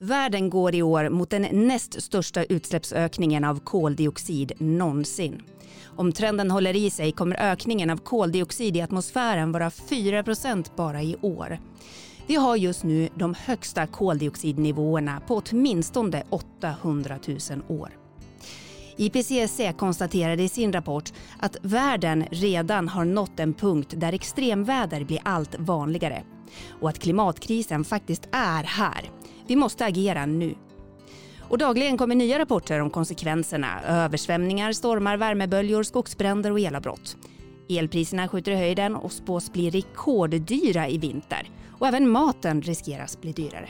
Världen går i år mot den näst största utsläppsökningen av koldioxid någonsin. Om trenden håller i sig kommer ökningen av koldioxid i atmosfären vara 4% bara i år. Vi har just nu de högsta koldioxidnivåerna på åtminstone 800 000 år. IPCC konstaterade i sin rapport att världen redan har nått en punkt där extremväder blir allt vanligare och att klimatkrisen faktiskt är här. Vi måste agera nu. Och dagligen kommer nya rapporter om konsekvenserna. Översvämningar, stormar, värmeböljor, skogsbränder och elavbrott. Elpriserna skjuter i höjden och spås bli rekorddyra i vinter. Och även maten riskeras bli dyrare.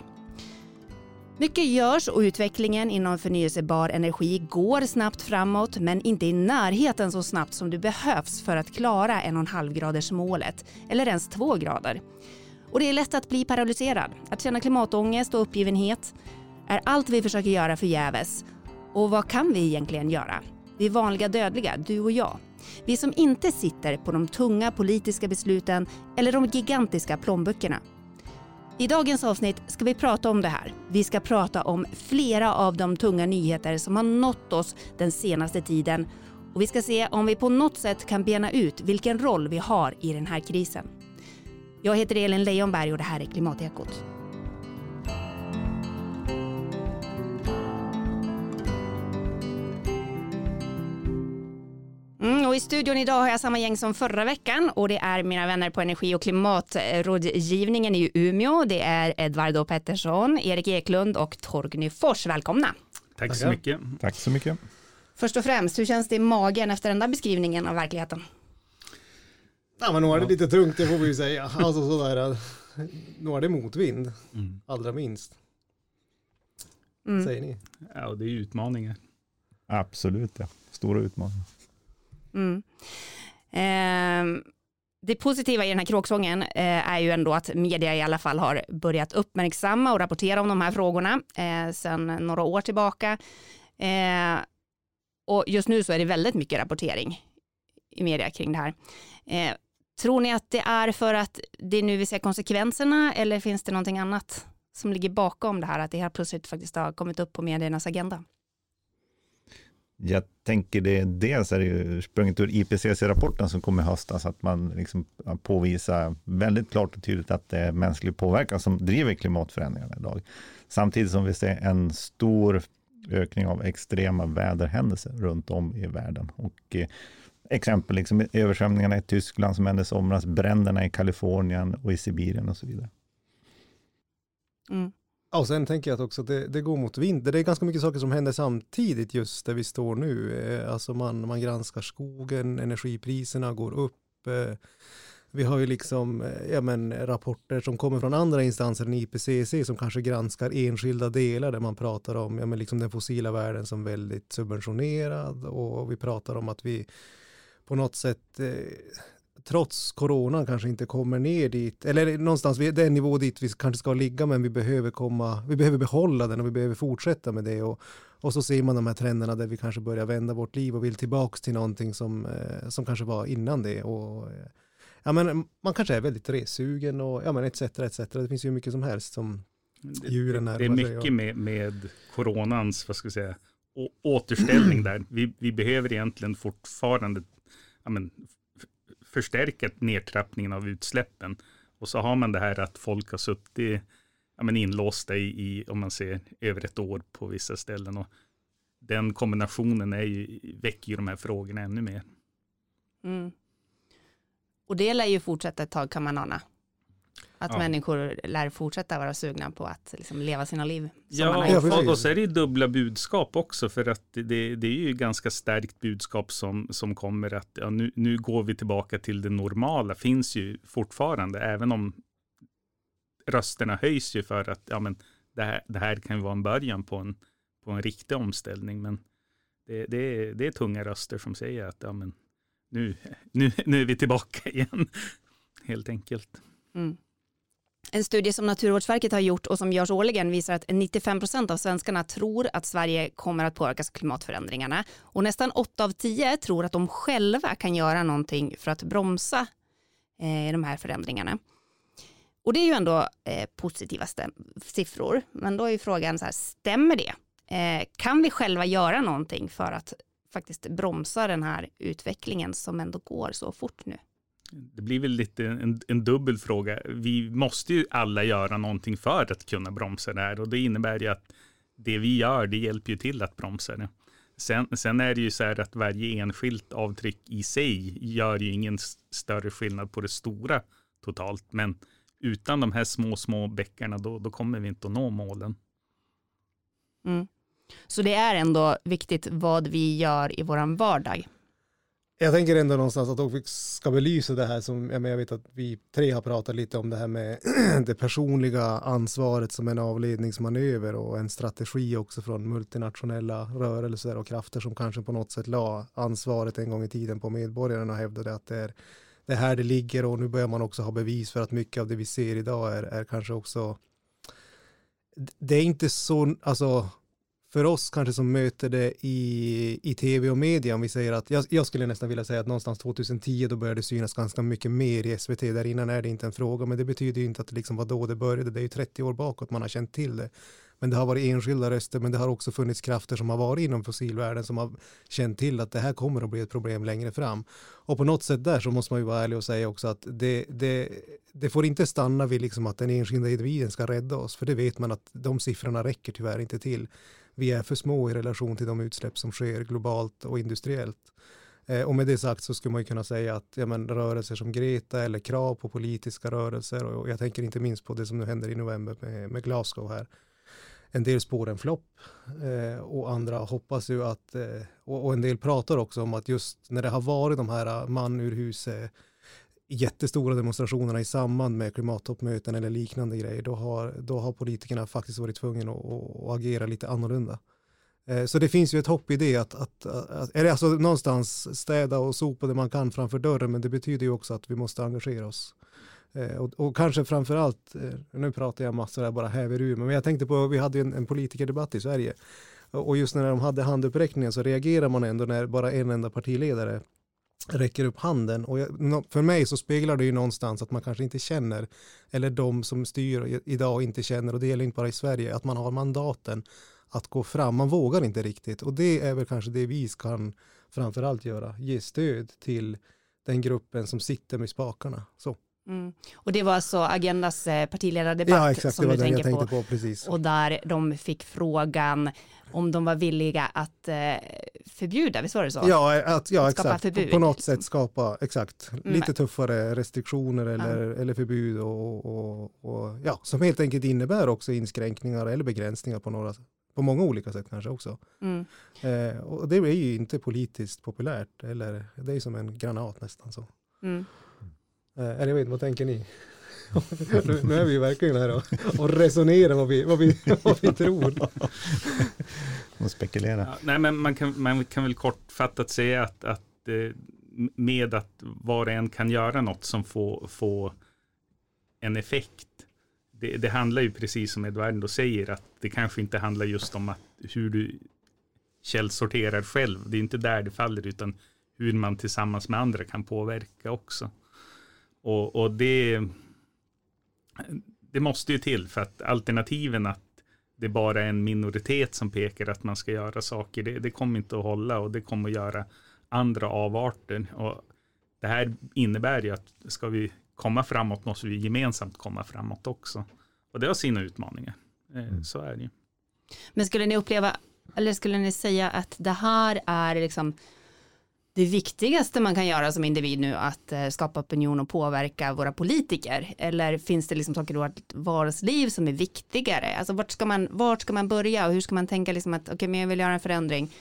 Mycket görs och utvecklingen inom förnyelsebar energi går snabbt framåt men inte i närheten så snabbt som det behövs för att klara 1,5-gradersmålet eller ens 2 grader. Och det är lätt att bli paralyserad, att känna klimatångest och uppgivenhet. Är allt vi försöker göra förgäves? Och vad kan vi egentligen göra? Vi vanliga dödliga, du och jag. Vi som inte sitter på de tunga politiska besluten eller de gigantiska plånböckerna. I dagens avsnitt ska vi prata om det här. Vi ska prata om flera av de tunga nyheter som har nått oss den senaste tiden och vi ska se om vi på något sätt kan bena ut vilken roll vi har i den här krisen. Jag heter Elin Leijonberg och det här är Klimatekot. Mm, och I studion idag har jag samma gäng som förra veckan och det är mina vänner på energi och klimatrådgivningen i Umeå. Det är Edvardo Pettersson, Erik Eklund och Torgny Fors. Välkomna. Tack så mycket. Tack så mycket. Först och främst, hur känns det i magen efter den där beskrivningen av verkligheten? Ja, men nu är det lite tungt, det får vi ju säga. Alltså sådär, nu är det motvind, Mm. allra minst. Mm. Säger ni? Ja, och det är utmaningar. Absolut, ja. Stora utmaningar. Mm. Eh, det positiva i den här kråksången eh, är ju ändå att media i alla fall har börjat uppmärksamma och rapportera om de här frågorna eh, sedan några år tillbaka. Eh, och just nu så är det väldigt mycket rapportering i media kring det här. Tror ni att det är för att det är nu vi ser konsekvenserna eller finns det någonting annat som ligger bakom det här att det här plötsligt faktiskt har kommit upp på mediernas agenda? Jag tänker det, dels är det ju sprunget ur IPCC-rapporten som kom i höstas, att man liksom påvisar väldigt klart och tydligt att det är mänsklig påverkan som driver klimatförändringarna idag. Samtidigt som vi ser en stor ökning av extrema väderhändelser runt om i världen. Och eh, exempel, liksom översvämningarna i Tyskland som hände i somras, bränderna i Kalifornien och i Sibirien och så vidare. Mm. Och sen tänker jag att också att det, det går mot vinter. Det är ganska mycket saker som händer samtidigt just där vi står nu. Eh, Alltså man, man granskar skogen, energipriserna går upp. eh, Vi har ju liksom eh, ja, men, rapporter som kommer från andra instanser än IPCC som kanske granskar enskilda delar där man pratar om ja, men liksom den fossila världen som väldigt subventionerad och vi pratar om att vi på något sätt eh, trots corona kanske inte kommer ner dit, eller någonstans, vi- det är en nivå dit vi kanske ska ligga, men vi behöver komma, vi behöver behålla den och vi behöver fortsätta med det. Och, och så ser man de här trenderna där vi kanske börjar vända vårt liv och vill tillbaks till någonting som, eh, som kanske var innan det. Och, eh, ja, men man kanske är väldigt ressugen och ja, men etc, etc. Det finns ju mycket som helst som Det, djuren det är närmar sig. mycket och- med, med coronans, vad ska jag säga, återställning där. Vi, vi behöver egentligen fortfarande ja, men, förstärka nedtrappningen av utsläppen. Och så har man det här att folk har suttit ja, men inlåsta i, i, om man ser, över ett år på vissa ställen. Och den kombinationen är ju, väcker ju de här frågorna ännu mer. Mm. Och det lär ju fortsätta ett tag kan man ana. Att Ja. människor lär fortsätta vara sugna på att liksom leva sina liv. som man har Ja, och, och så är det ju dubbla budskap också för att det, det är ju ganska starkt budskap som, som kommer att ja, nu, nu går vi tillbaka till det normala finns ju fortfarande även om rösterna höjs ju för att ja, men det, här, det här kan ju vara en början på en, på en riktig omställning men det, det, är, det är tunga röster som säger att ja, men nu, nu, nu är vi tillbaka igen helt enkelt. Mm. En studie som Naturvårdsverket har gjort och som görs årligen visar att 95 procent av svenskarna tror att Sverige kommer att påverkas av klimatförändringarna. Och nästan 8 av 10 tror att de själva kan göra någonting för att bromsa eh, de här förändringarna. Och det är ju ändå eh, positiva siffror. Men då är ju frågan så här, stämmer det? Eh, kan vi själva göra någonting för att faktiskt bromsa den här utvecklingen som ändå går så fort nu? Det blir väl lite en, en dubbel fråga. Vi måste ju alla göra någonting för att kunna bromsa det här och det innebär ju att det vi gör, det hjälper ju till att bromsa det. Sen, sen är det ju så här att varje enskilt avtryck i sig gör ju ingen större skillnad på det stora totalt, men utan de här små, små bäckarna, då, då kommer vi inte att nå målen. Mm. Så det är ändå viktigt vad vi gör i vår vardag. Jag tänker ändå någonstans att vi ska belysa det här som, jag vet att vi tre har pratat lite om det här med det personliga ansvaret som en avledningsmanöver och en strategi också från multinationella rörelser och krafter som kanske på något sätt la ansvaret en gång i tiden på medborgarna och hävdade att det är det här det ligger och nu börjar man också ha bevis för att mycket av det vi ser idag är, är kanske också det är inte så, alltså för oss kanske som möter det i, i tv och media, om vi säger att, jag, jag, skulle nästan vilja säga att någonstans 2010 då började det synas ganska mycket mer i SVT, där innan är det inte en fråga, men det betyder ju inte att det liksom var då det började, det är ju 30 år bakåt man har känt till det. Men det har varit enskilda röster, men det har också funnits krafter som har varit inom fossilvärlden som har känt till att det här kommer att bli ett problem längre fram. Och på något sätt där så måste man ju vara ärlig och säga också att det, det, det får inte stanna vid liksom att den enskilda individen ska rädda oss, för det vet man att de siffrorna räcker tyvärr inte till. Vi är för små i relation till de utsläpp som sker globalt och industriellt. Eh, och med det sagt så skulle man ju kunna säga att ja, men, rörelser som Greta eller krav på politiska rörelser och jag tänker inte minst på det som nu händer i november med, med Glasgow här en del spår en flopp eh, och andra hoppas ju att, eh, och, och, en del pratar också om att just när det har varit de här man ur huset jättestora demonstrationerna i samband med klimattoppmöten eller liknande grejer, då har, då har politikerna faktiskt varit tvungna att, att, agera lite annorlunda. Eh, så det finns ju ett hopp i det att, att, att eller alltså någonstans städa och sopa det man kan framför dörren, men det betyder ju också att vi måste engagera oss. Eh, och, och, kanske framför allt, eh, nu pratar jag massor här, bara häver ur men jag tänkte på, vi hade en, en politikerdebatt i Sverige och just när de hade handuppräckningen så reagerar man ändå när bara en enda partiledare räcker upp handen och jag, för mig så speglar det ju någonstans att man kanske inte känner eller de som styr idag inte känner och det gäller inte bara i Sverige att man har mandaten att gå fram, man vågar inte riktigt och det är väl kanske det vi kan framförallt göra, ge stöd till den gruppen som sitter med spakarna. Så. Mm. Och det var alltså Agendas eh, partiledardebatt ja, exakt, som du tänker på. på och där de fick frågan om de var villiga att eh, förbjuda, visst var det så? Ja, att, ja att exakt. Förbud. På något sätt skapa, exakt, mm. lite tuffare restriktioner eller, ja. eller förbud och, och, och, ja, som helt enkelt innebär också inskränkningar eller begränsningar på några på många olika sätt kanske också. Mm. Eh, och det är ju inte politiskt populärt, eller det är som en granat nästan så. Eh, eller jag vet vad tänker ni? nu är vi ju verkligen här och, resonerar vad vi, vad vi, vad vi tror. Och spekulera. Ja, nej, men man kan, man kan väl kortfattat säga att, att eh, med att var och en kan göra något som får, får en effekt. Det, det handlar ju precis som Eduardo säger att det kanske inte handlar just om att hur du källsorterar själv. Det är inte där det faller utan hur man tillsammans med andra kan påverka också. Och, och det, det måste ju till för att alternativen att det bara är en minoritet som pekar att man ska göra saker, det, det kommer inte att hålla och det kommer att göra andra avarter. Och det här innebär ju att ska vi komma framåt måste vi gemensamt komma framåt också. Och det har sina utmaningar. Eh, mm. Så är det ju. Men skulle ni uppleva, eller skulle ni säga att det här är liksom det viktigaste man kan göra som individ nu att eh, skapa opinion och påverka våra politiker? Eller finns det liksom saker i vårt vardagsliv som är viktigare? Alltså vart ska man, vart ska man börja och hur ska man tänka liksom att okej, okay, men jag vill göra en förändring.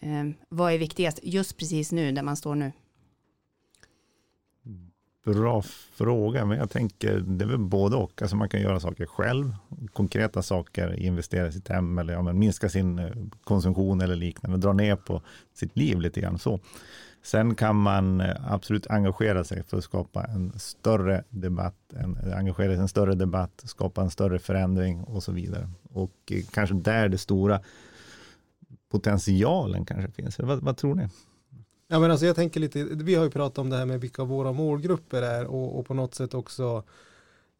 Eh, vad är viktigast just precis nu där man står nu? Bra fråga, men jag tänker det är väl både och. Alltså man kan göra saker själv, konkreta saker, investera i sitt hem eller ja, minska sin eh, konsumtion eller liknande, dra ner på sitt liv lite grann så. Sen kan man eh, absolut engagera sig för att skapa en större debatt, en, eh, engagera sig i en större debatt, skapa en större förändring och så vidare. Och kanske där det stora potentialen kanske finns. Vad, vad tror ni? Ja, men alltså jag tänker lite, vi har ju pratat om det här med vilka våra målgrupper är och, och på något sätt också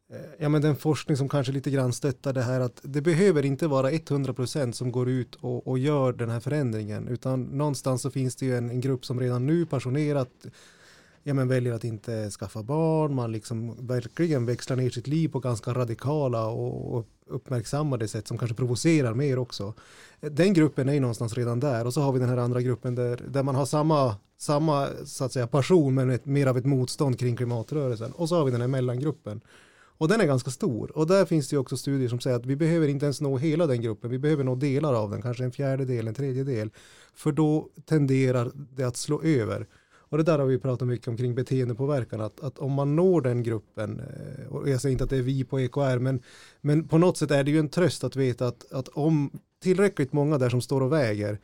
eh, ja, men den forskning som kanske lite grann stöttar det här att det behöver inte vara 100% som går ut och, och gör den här förändringen utan någonstans så finns det ju en, en grupp som redan nu passionerat ja, men väljer att inte skaffa barn, man liksom verkligen växlar ner sitt liv på ganska radikala och, och uppmärksammade sätt som kanske provocerar mer också. Den gruppen är ju någonstans redan där och så har vi den här andra gruppen där, där man har samma, samma så att säga, passion men ett, mer av ett motstånd kring klimatrörelsen och så har vi den här mellangruppen. Och den är ganska stor och där finns det ju också studier som säger att vi behöver inte ens nå hela den gruppen, vi behöver nå delar av den, kanske en fjärdedel, en tredjedel, för då tenderar det att slå över. Och det där har vi pratat mycket om kring beteendepåverkan, att, att om man når den gruppen, eh, och jag säger inte att det är vi på EKR, men, men på något sätt är det ju en tröst att veta att, att om tillräckligt många där som står och väger,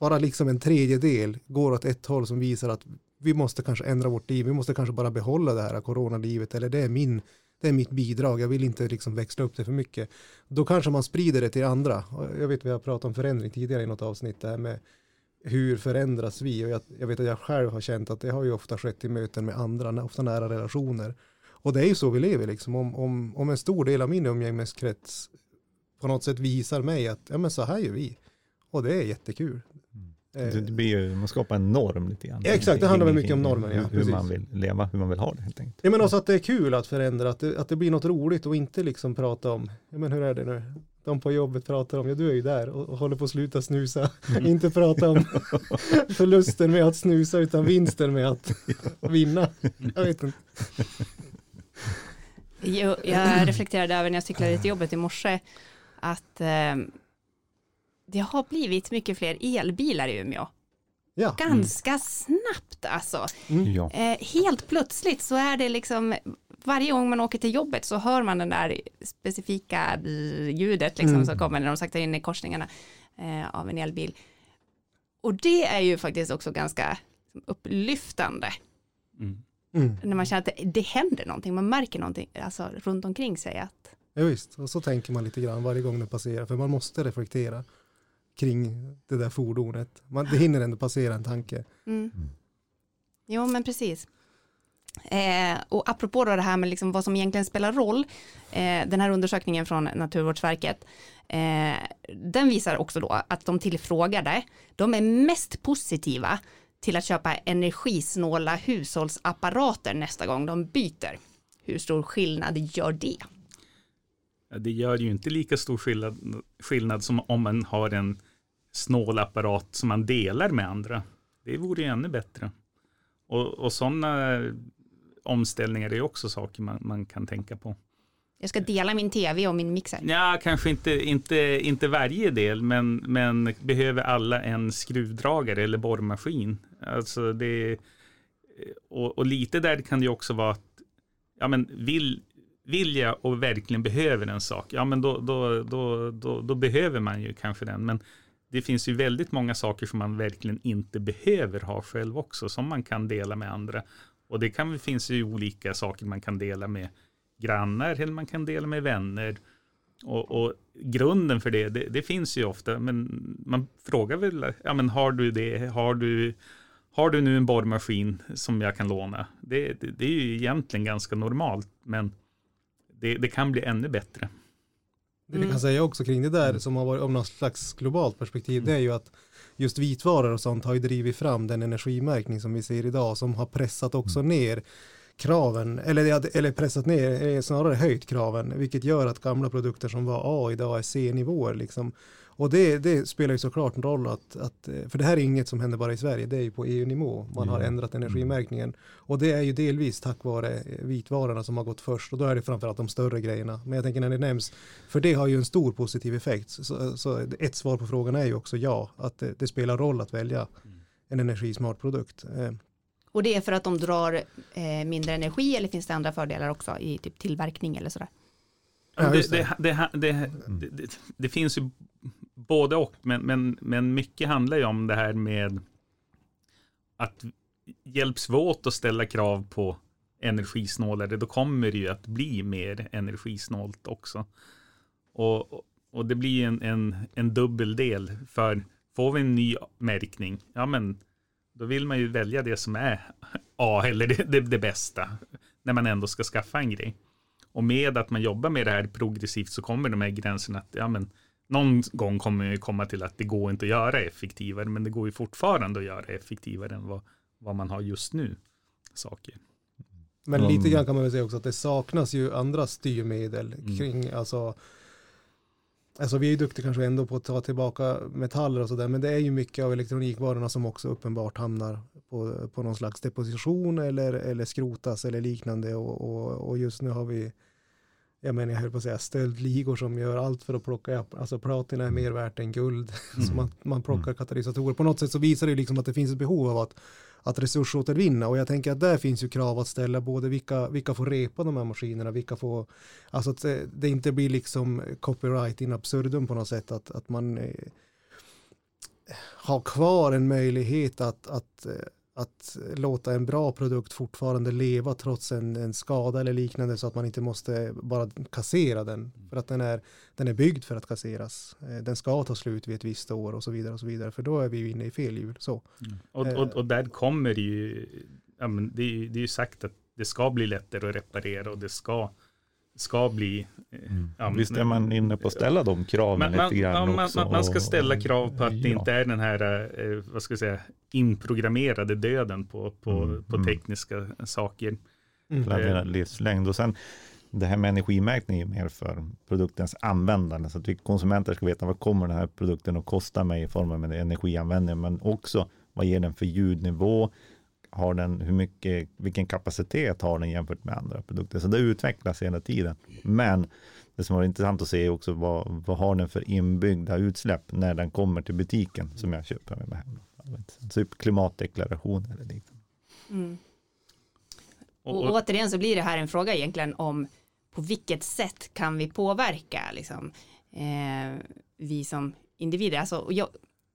bara liksom en tredjedel går åt ett håll som visar att vi måste kanske ändra vårt liv, vi måste kanske bara behålla det här coronalivet, eller det är, min, det är mitt bidrag, jag vill inte liksom växla upp det för mycket. Då kanske man sprider det till andra. Jag vet vi har pratat om förändring tidigare i något avsnitt, det här med hur förändras vi? Och jag, jag, vet att jag själv har känt att det har ju ofta skett i möten med andra, ofta nära relationer. Och det är ju så vi lever, liksom. om, om, om en stor del av min umgängeskrets på något sätt visar mig att ja, men så här gör vi. Och det är jättekul. Mm. Det blir ju, man skapar en norm lite grann. Ja, exakt, det handlar väl mycket om normen. Ja, hur, hur man vill leva, hur man vill ha det helt enkelt. Ja, men också att det är kul att förändra, att det, att det blir något roligt och inte liksom prata om, ja men hur är det nu, de på jobbet pratar om, ja du är ju där och, och håller på att sluta snusa. Mm. inte prata om förlusten med att snusa utan vinsten med att vinna. Jag vet inte. Jo, jag reflekterade över när jag cyklade till jobbet i morse att eh, det har blivit mycket fler elbilar i Umeå. Ja. Ganska mm. snabbt alltså. Mm. Eh, helt plötsligt så är det liksom varje gång man åker till jobbet så hör man den där specifika ljudet liksom, mm. som kommer när de saktar in i korsningarna eh, av en elbil. Och det är ju faktiskt också ganska upplyftande. Mm. Mm. När man känner att det, det händer någonting, man märker någonting alltså, runt omkring sig. Att... Ja, visst, och så tänker man lite grann varje gång det passerar, för man måste reflektera kring det där fordonet. Man, det hinner ändå passera en tanke. Mm. mm. Jo, men precis. Eh, och apropå då det här med liksom vad som egentligen spelar roll, eh, den här undersökningen från Naturvårdsverket, eh, den visar också då att de tillfrågade, de är mest positiva till att köpa energisnåla hushållsapparater nästa gång de byter. Hur stor skillnad gör det? Det gör ju inte lika stor skillnad, skillnad som om man har en snål apparat som man delar med andra. Det vore ju ännu bättre. Och, och sådana omställningar är också saker man, man kan tänka på. Jag ska dela min tv och min mixer. Ja, kanske inte, inte, inte varje del, men, men behöver alla en skruvdragare eller borrmaskin? Alltså det, och, och lite där kan det också vara att, ja men vill, vill jag och verkligen behöver en sak, ja men då, då, då, då, då behöver man ju kanske den. Men det finns ju väldigt många saker som man verkligen inte behöver ha själv också, som man kan dela med andra. Och det kan, finns ju olika saker man kan dela med grannar eller man kan dela med vänner. Och, och grunden för det, det, det, finns ju ofta, men man frågar väl, ja men har du det, har du, har du nu en borrmaskin som jag kan låna? Det, det, det är ju egentligen ganska normalt, men det, det kan bli ännu bättre. Det vi kan säga också kring det där mm. som har varit om något slags globalt perspektiv, det är ju att just vitvaror och sånt har ju drivit fram den energimärkning som vi ser idag som har pressat också mm. ner kraven, eller, eller pressat ner, snarare höjt kraven, vilket gör att gamla produkter som var A idag är C-nivåer. Liksom. Och det, det, spelar ju såklart en roll att, att, för det här är inget som händer bara i Sverige, det är ju på EU-nivå man har ändrat energimärkningen. Och det är ju delvis tack vare vitvarorna som har gått först och då är det framförallt de större grejerna. Men jag tänker när det nämns, för det har ju en stor positiv effekt. Så, så ett svar på frågan är ju också ja, att det, det spelar roll att välja en energismart produkt. Eh, och det är för att de drar eh, mindre energi eller finns det andra fördelar också i typ tillverkning eller sådär? Ja, det, det, det, det, finns ju både och, men, men, men mycket handlar ju om det här med att hjälps vi åt att ställa krav på energisnålare, då kommer det ju att bli mer energisnålt också. Och, och det blir en, en, en dubbel del, för får vi en ny märkning, ja men då vill man ju välja det som är A eller det, det, det bästa när man ändå ska skaffa en grej. och med att man jobbar med det här progressivt så kommer de här gränserna att ja, men, någon gång kommer vi komma till att det går inte att göra effektivare, men det går ju fortfarande att göra effektivare än vad, vad man har just nu. Saker. Men lite grann kan man väl säga också att det saknas ju andra styrmedel Mm. kring, alltså Alltså vi är ju duktiga kanske ändå på att ta tillbaka metaller och sådär, men det är ju mycket av elektronikvarorna som också uppenbart hamnar på, på någon slags deposition eller, eller skrotas eller liknande och, och, och just nu har vi jag menar jag höll på att säga stöldligor som gör allt för att plocka, alltså platina är mer värt än guld, så man, man plockar katalysatorer. På något sätt så visar det liksom att det finns ett behov av att, att resursåtervinna. Och jag tänker att där finns ju krav att ställa både vilka, vilka får repa de här maskinerna, vilka får, alltså att det, det inte blir liksom copyright in absurdum på något sätt, att, att man eh, har kvar en möjlighet att, att, eh, att låta en bra produkt fortfarande leva trots en, en skada eller liknande så att man inte måste bara kassera den för att den är, den är byggd för att kasseras. Eh, Den ska ta slut vid ett visst år och så vidare och så vidare för då är vi ju inne i fel hjul. Så. Och, och, och där kommer det ju, ja, men det, är, det är ju sagt att det ska bli lättare att reparera och det ska, ska bli... eh, ja, men- Visst är man inne på att ställa de kraven man, man, lite grann ja, man, också? man, man ska ställa krav på att det Ja. inte är den här, eh, vad ska jag säga, inprogrammerade döden på, på, Mm, på mm. tekniska saker. planerad livslängd. Och sen det här med energimärkning är mer för produktens användande. Så att vi konsumenter ska veta vad kommer den här produkten att kosta mig i form av energianvändning. Men också vad ger den för ljudnivå? Har den, hur mycket, vilken kapacitet har den jämfört med andra produkter? Så det utvecklas hela tiden. Men det som var intressant att se är också vad, vad har den för inbyggda utsläpp när den kommer till butiken som jag köper med mig hem. Typ klimatdeklaration eller liknande. Mm. Och, Och, och, återigen så blir det här en fråga egentligen om på vilket sätt kan vi påverka liksom, eh, vi som individer. Alltså, och jag,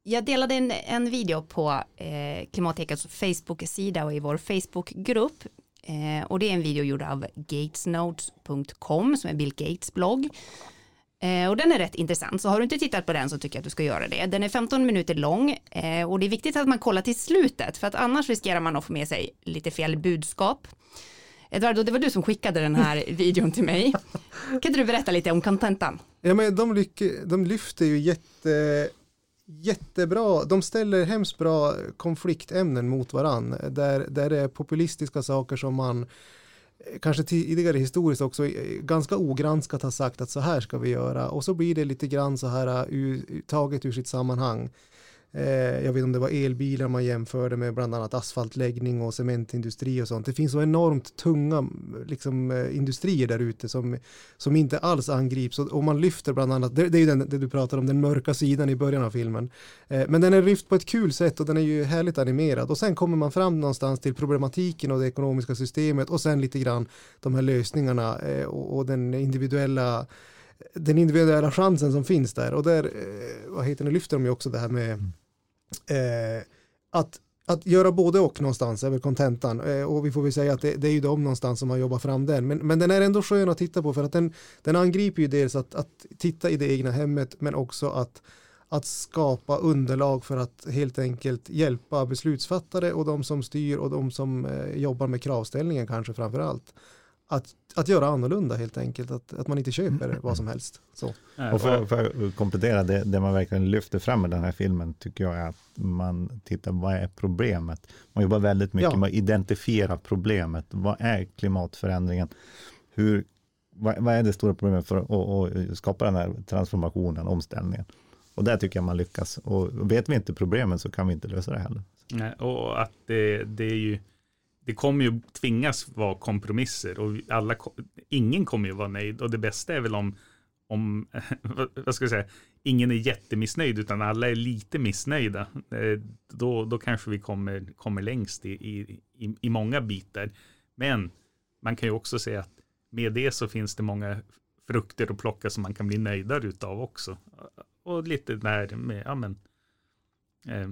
jag delade en, en video på eh, Klimatekets Facebook-sida och i vår Facebook-grupp. Eh, och det är en video gjord av gatesnotes.com som är Bill Gates blogg. Eh, och den är rätt intressant, så har du inte tittat på den så tycker jag att du ska göra det. Den är 15 minuter lång eh, och det är viktigt att man kollar till slutet för att annars riskerar man att få med sig lite fel budskap. Eduardo, det var du som skickade den här videon till mig. Kan inte du berätta lite om kontentan? Ja, men de, de lyfter ju jätte, jättebra, de ställer hemskt bra konfliktämnen mot varann, där, där det är populistiska saker som man eh, kanske tidigare historiskt också eh, ganska ogranskat har sagt att så här ska vi göra och så blir det lite grann så här uh, taget ur sitt sammanhang. Eh, jag vet om det var elbilar man jämförde med bland annat asfaltläggning och cementindustri och sånt. Det finns så enormt tunga liksom, eh, industrier där ute som, som inte alls angrips och, och man lyfter bland annat, det, det är ju den, det du pratar om, den mörka sidan i början av filmen. Eh, men den är lyft på ett kul sätt och den är ju härligt animerad och sen kommer man fram någonstans till problematiken och det ekonomiska systemet och sen lite grann de här lösningarna eh, och, och den individuella den individuella chansen som finns där. Och där, eh, vad heter det, lyfter de ju också det här med eh, att att göra både och någonstans är väl kontentan. Eh, och vi får väl säga att det, det är ju de någonstans som har jobbat fram den. Men, men den är ändå skön att titta på för att den, den angriper ju dels att, att titta i det egna hemmet men också att, att skapa underlag för att helt enkelt hjälpa beslutsfattare och de som styr och de som eh, jobbar med kravställningen kanske framför allt att, att göra annorlunda helt enkelt, att, att man inte köper vad som helst. Så. Och för, för att komplettera, det, det man verkligen lyfter fram med den här filmen tycker jag är att man tittar, vad är problemet? Man jobbar väldigt mycket Ja. med att identifiera problemet. Vad är klimatförändringen? Hur, vad, vad är det stora problemet för att och, och skapa den här transformationen, omställningen? Och där tycker jag man lyckas. Och vet vi inte problemen så kan vi inte lösa det heller. Nej, och att det, det är ju, det kommer ju tvingas vara kompromisser och alla, ingen kommer ju vara nöjd och det bästa är väl om, om vad- ska jag säga, ingen är jättemissnöjd utan alla är lite missnöjda. Eh, då, då kanske vi kommer, kommer längst i, i, i, i många bitar. Men man kan ju också säga att med det så finns det många frukter att plocka som man kan bli nöjdare utav också. Och lite där med, ja men, eh,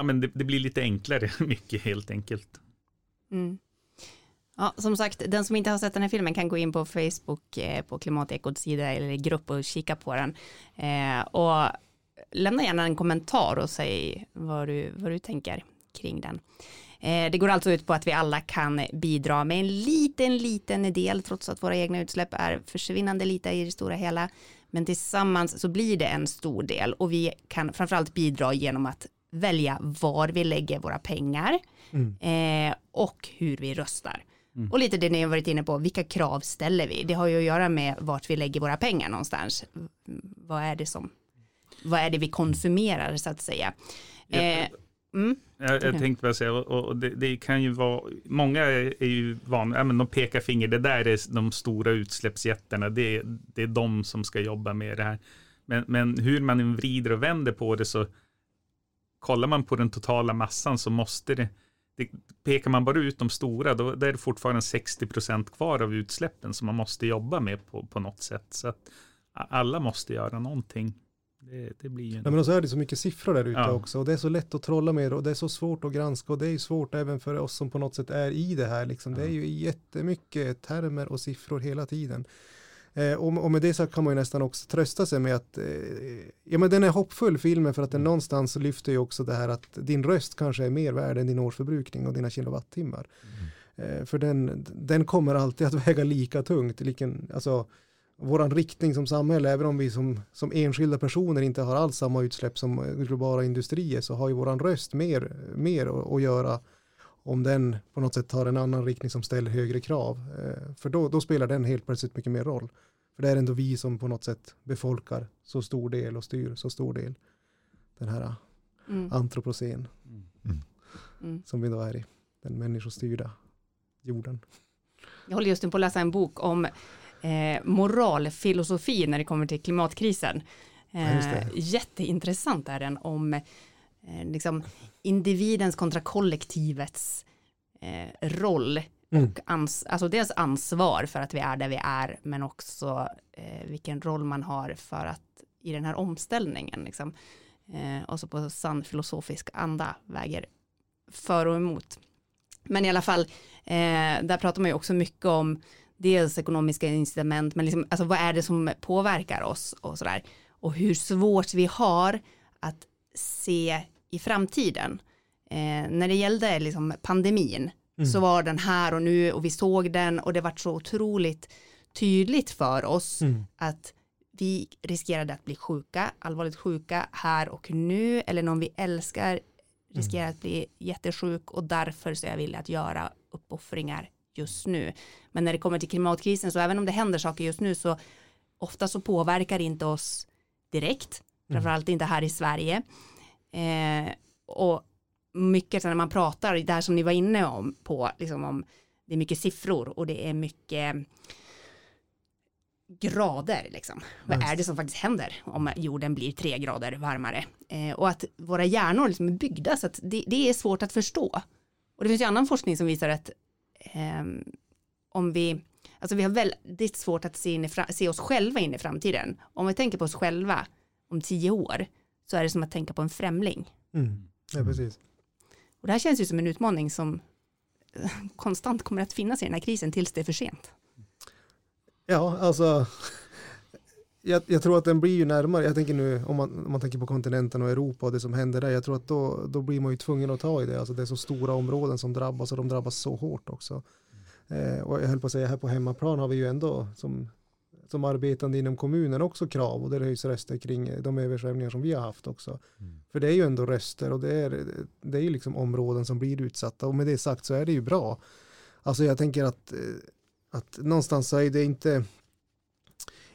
ja men det, det blir lite enklare mycket helt enkelt. Mm. Ja, som sagt, den som inte har sett den här filmen kan gå in på Facebook eh, på Klimatekots sida eller grupp och kika på den. Eh, och lämna gärna en kommentar och säg vad du, vad du tänker kring den. Eh, det går alltså ut på att vi alla kan bidra med en liten, liten del, trots att våra egna utsläpp är försvinnande lite i det stora hela. Men tillsammans så blir det en stor del och vi kan framförallt bidra genom att välja var vi lägger våra pengar mm. eh, och hur vi röstar. Mm. Och lite det ni har varit inne på, vilka krav ställer vi? Det har ju att göra med vart vi lägger våra pengar någonstans. Vad är det som, vad är det vi konsumerar så att säga? Eh, mm. Jag, jag tänkte bara säga, och, det, det, kan ju vara, många är, är ju vana, ja, men de pekar finger, det där är de stora utsläppsjättarna, det, det är de som ska jobba med det här. Men, men hur man vrider och vänder på det så kollar man på den totala massan så måste det, det pekar man bara ut de stora, då, då är det fortfarande 60 procent kvar av utsläppen som man måste jobba med på, på något sätt. Så att alla måste göra någonting. Det, det blir ju... Ja, men så är det så mycket siffror där ute ja. också och det är så lätt att trolla med och det är så svårt att granska och det är svårt även för oss som på något sätt är i det här. Liksom. Ja. Det är ju jättemycket termer och siffror hela tiden. Eh, och, och, med det så kan man ju nästan också trösta sig med att eh, ja, men den är hoppfull filmen för att den någonstans lyfter ju också det här att din röst kanske är mer värd än din årsförbrukning och dina kilowattimmar. Mm. Eh, för den, den kommer alltid att väga lika tungt. Liken, alltså, våran riktning som samhälle, även om vi som, som enskilda personer inte har alls samma utsläpp som globala industrier, så har ju våran röst mer, mer att, att göra om den på något sätt tar en annan riktning som ställer högre krav. Eh, för då, då, spelar den helt plötsligt mycket mer roll. För det är ändå vi som på något sätt befolkar så stor del och styr så stor del. Den här mm. antropocen. Mm. Mm. Som vi då är i. Den människostyrda jorden. Jag håller just nu på att läsa en bok om eh, moralfilosofi när det kommer till klimatkrisen. Eh, ja, jätteintressant är den om eh, liksom individens kontra kollektivets eh, roll mm. och ans alltså dels ansvar för att vi är där vi är men också eh, vilken roll man har för att i den här omställningen liksom, eh, och så på sann filosofisk anda väger för och emot. Men i alla fall, eh, där pratar man ju också mycket om dels ekonomiska incitament, men liksom, alltså vad är det som påverkar oss och sådär. Och hur svårt vi har att se i framtiden. Eh, när det gällde liksom pandemin mm. så var den här och nu och vi såg den och det var så otroligt tydligt för oss mm. att vi riskerade att bli sjuka, allvarligt sjuka här och nu eller någon vi älskar riskerar mm. att bli jättesjuk och därför så är jag villig att göra uppoffringar just nu. Men när det kommer till klimatkrisen så även om det händer saker just nu så ofta så påverkar det inte oss direkt. Framförallt inte här i Sverige. Eh, och mycket när man pratar, det här som ni var inne om på, liksom om det är mycket siffror och det är mycket grader liksom. Vad är det som faktiskt händer om jorden blir tre grader varmare? Eh, och att våra hjärnor liksom är byggda så att det, det, är svårt att förstå. Och det finns ju annan forskning som visar att eh, om vi, alltså vi har väldigt svårt att se, in i, se oss själva in i framtiden. Om vi tänker på oss själva om tio år så är det som att tänka på en främling. Mm. Ja, precis. Och det här känns ju som en utmaning som eh, konstant kommer att finnas i den här krisen tills det är för sent. Ja, alltså jag, jag, tror att den blir ju närmare, jag tänker nu om man, om man tänker på kontinenten och Europa och det som händer där, jag tror att då, då blir man ju tvungen att ta i det, alltså det är så stora områden som drabbas och de drabbas så hårt också. Eh, och jag höll på att säga här på hemmaplan har vi ju ändå som som arbetande inom kommunen också krav och det höjs röster kring de översvämningar som vi har haft också. Mm. För det är ju ändå röster och det är, det är ju liksom områden som blir utsatta och med det sagt så är det ju bra. Alltså jag tänker att, eh, att någonstans så är det inte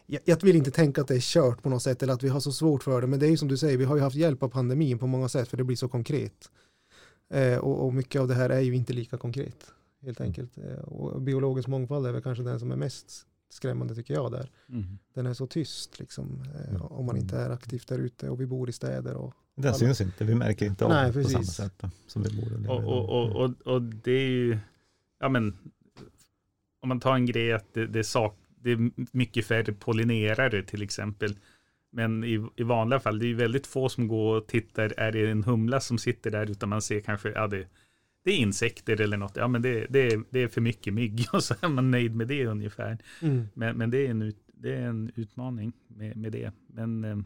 jag vill inte tänka att det är kört på något sätt eller att vi har så svårt för det men det är ju som du säger, vi har ju haft hjälp av pandemin på många sätt för det blir så konkret. Eh, och, och, mycket av det här är ju inte lika konkret helt mm. enkelt. Eh, och biologisk mångfald är väl kanske den som är mest skrämmande tycker jag där. Mm. Den är så tyst liksom, eh, om man inte är aktivt där ute och vi bor i städer. Och den alla. syns inte, vi märker inte av Nej, på samma sätt då, som vi bor. Och, och, och, och, det är ju, ja men, om man tar en grej att det, det, är, sak, det är mycket färre pollinerare till exempel. Men i, i vanliga fall, det är ju väldigt få som går och tittar, är det en humla som sitter där, utan man ser kanske, ja det det är insekter eller något. Ja, men det, det, är, det är för mycket mygg och så är man nöjd med det ungefär. Mm. Men, men det, är en ut, det är en utmaning med, med det. Men, eh,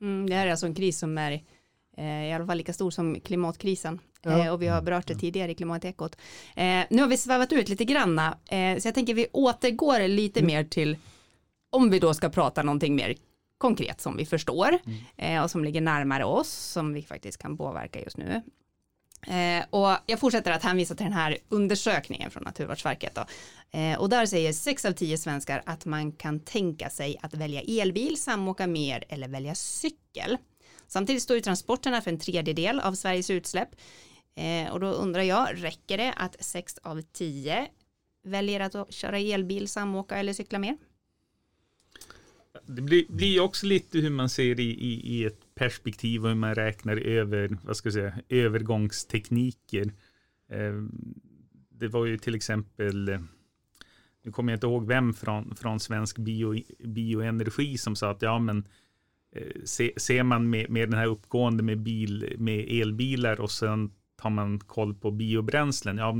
mm, det här är alltså en kris som är Eh, I alla fall lika stor som klimatkrisen. Ja. Eh, och vi har berört det tidigare i klimatekot. Eh, nu har vi svävat ut lite granna, eh, så jag tänker vi återgår lite mer till, om vi då ska prata någonting mer konkret som vi förstår eh, och som ligger närmare oss, som vi faktiskt kan påverka just nu. Eh, och jag fortsätter att hänvisa till den här undersökningen från Naturvårdsverket. Då. Eh, och där säger 6 av 10 svenskar att man kan tänka sig att välja elbil, samåka mer eller välja cykel. Samtidigt står ju transporterna för en tredjedel av Sveriges utsläpp. Eh, och då undrar jag, räcker det att 6 av 10 väljer att köra elbil, samåka eller cykla mer? Det blir, blir också lite hur man ser i, i, i ett perspektiv och hur man räknar över, vad ska jag säga, övergångstekniker. Eh, det var ju till exempel, eh, nu kommer jag inte ihåg vem från, från svensk bio, bioenergi som sa att ja men eh, se, ser man med, med den här uppgående med, bil, med elbilar och sen tar man koll på biobränslen, ja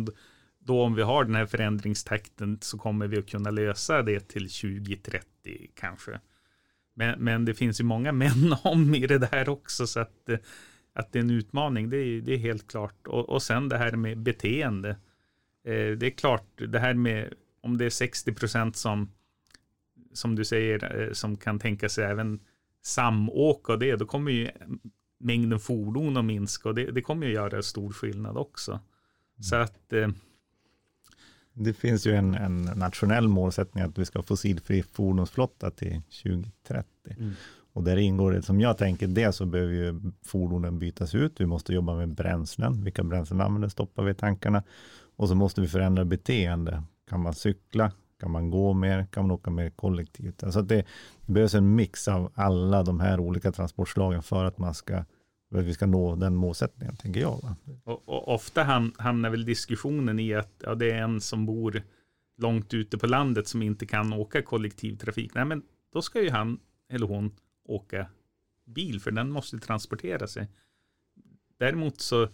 då om vi har den här förändringstakten så kommer vi att kunna lösa det till 2030 kanske. Men, men det finns ju många män om i det där också så att, eh, att det är en utmaning, det är, det är helt klart. Och, och sen det här med beteende. Eh, det är klart, det här med om det är 60 procent som, som du säger, eh, som kan tänka sig även samåka och det, då kommer ju mängden fordon att minska och det, det kommer ju göra stor skillnad också. Så att Det finns ju en, en nationell målsättning att vi ska ha fossilfri fordonsflotta till 2030. Mm. Och där ingår det, som jag tänker det, så behöver ju fordonen bytas ut. Vi måste jobba med bränslen. Vilka bränslen använder stoppar vi i tankarna? Och så måste vi förändra beteende. Kan man cykla? Kan man gå mer? Kan man åka mer kollektivt? Alltså det, det behövs en mix av alla de här olika transportslagen för att man ska för att vi ska nå den målsättningen, tänker jag. Va? Och, och ofta ham, hamnar väl diskussionen i att ja, det är en som bor långt ute på landet som inte kan åka kollektivtrafik. Nej, men då ska ju han eller hon åka bil, för den måste transportera sig. Däremot så,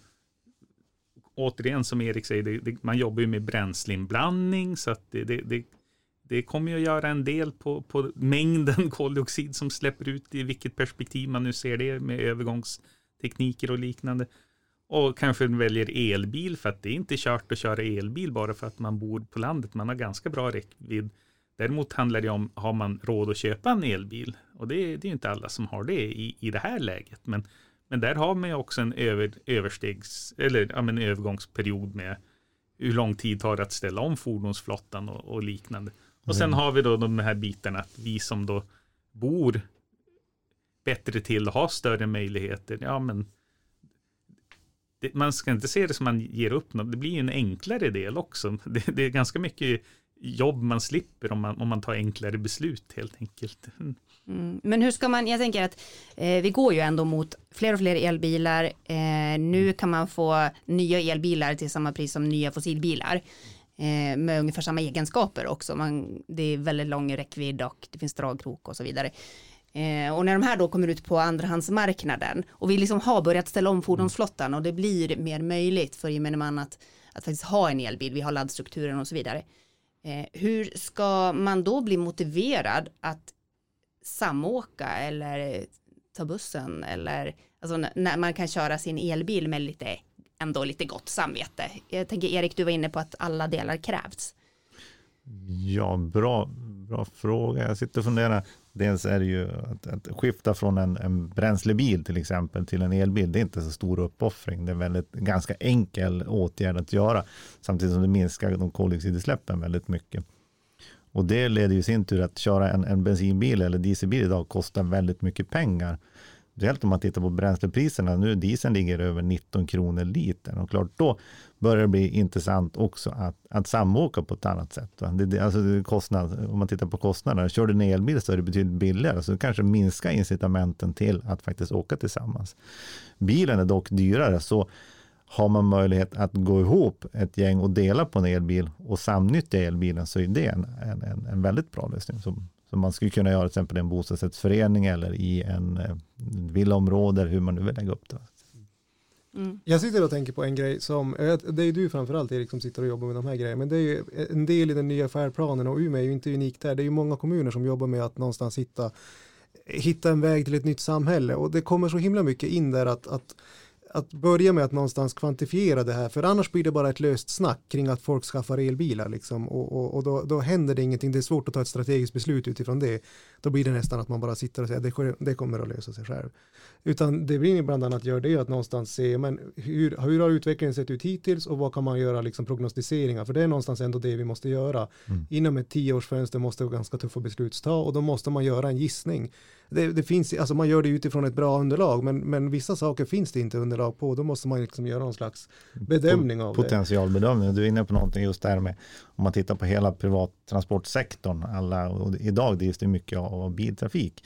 återigen som Erik säger, det, det, man jobbar ju med bränsleinblandning, så att det, det, det, det kommer ju att göra en del på, på mängden koldioxid som släpper ut i vilket perspektiv man nu ser det med övergångs övergångstekniker och liknande. Och kanske väljer elbil för att det är inte kört att köra elbil bara för att man bor på landet. Man har ganska bra räckvidd. Däremot handlar det om, har man råd att köpa en elbil? Och det, det är inte alla som har det i, i det här läget. Men, men där har man ju också en över, överstegs, eller ja, men övergångsperiod med hur lång tid tar det att ställa om fordonsflottan och, och liknande. Och sen Mm. har vi då de här bitarna att vi som då bor bättre till och har större möjligheter. Ja, men det, man ska inte se det som man ger upp något. Det blir ju en enklare del också. Det, det är ganska mycket jobb man slipper om man, om man tar enklare beslut helt enkelt. Mm. Men hur ska man, jag tänker att eh, vi går ju ändå mot fler och fler elbilar. Eh, nu kan man få nya elbilar till samma pris som nya fossilbilar. Eh, med ungefär samma egenskaper också. Man, det är väldigt lång räckvidd och det finns dragkrok och så vidare. Eh, och när de här då kommer ut på andrahandsmarknaden och vi liksom har börjat ställa om fordonsflottan och det blir mer möjligt för gemene man att, att faktiskt ha en elbil, vi har laddstrukturen och så vidare. Eh, hur ska man då bli motiverad att samåka eller ta bussen eller alltså när man kan köra sin elbil med lite ändå lite gott samvete. Jag tänker Erik, du var inne på att alla delar krävs. Ja, bra, bra fråga. Jag sitter och funderar. Dels är det ju att, att skifta från en, en bränslebil till exempel till en elbil. Det är inte så stor uppoffring. Det är väldigt ganska enkel åtgärd att göra samtidigt som det minskar de koldioxidutsläppen väldigt mycket. Och det leder ju i sin tur att köra en, en bensinbil eller dieselbil idag kostar väldigt mycket pengar. Speciellt om man tittar på bränslepriserna. Nu dieseln ligger över 19 kronor litern och klart då börjar det bli intressant också att, att samåka på ett annat sätt. Va? Det, alltså det kostnad, om man tittar på kostnaderna, kör du en elbil så är det betydligt billigare, så kanske minskar incitamenten till att faktiskt åka tillsammans. Bilen är dock dyrare, så har man möjlighet att gå ihop ett gäng och dela på en elbil och samnyttja elbilen så är det en, en, en, en väldigt bra lösning som, som man skulle kunna göra till exempel i en bostadsrättsförening eller i en eh, villaområde, hur man nu vill lägga upp det. Mm. Jag sitter och tänker på en grej som, det är du framförallt Erik som sitter och jobbar med de här grejerna, men det är ju en del i den nya färdplanen och Umeå är ju inte unikt där. Det är ju många kommuner som jobbar med att någonstans hitta hitta en väg till ett nytt samhälle och det kommer så himla mycket in där att, att att börja med att någonstans kvantifiera det här, för annars blir det bara ett löst snack kring att folk skaffar elbilar liksom, och, och, och då, då, händer det ingenting, det är svårt att ta ett strategiskt beslut utifrån det. Då blir det nästan att man bara sitter och säger att det, det kommer att lösa sig själv. Utan det vi bland annat gör det att någonstans se, men hur, hur har utvecklingen sett ut hittills och vad kan man göra liksom prognostiseringar, för det är någonstans ändå det vi måste göra. Mm. Inom ett tioårsfönster måste ganska tuffa beslut ta och då måste man göra en gissning det, det, finns, alltså man gör det utifrån ett bra underlag, men, men vissa saker finns det inte underlag på. Då måste man liksom göra någon slags bedömning av Potentialbedömning. Du är inne på någonting just där med om man tittar på hela privattransportsektorn. Alla, och idag drivs det mycket av biltrafik.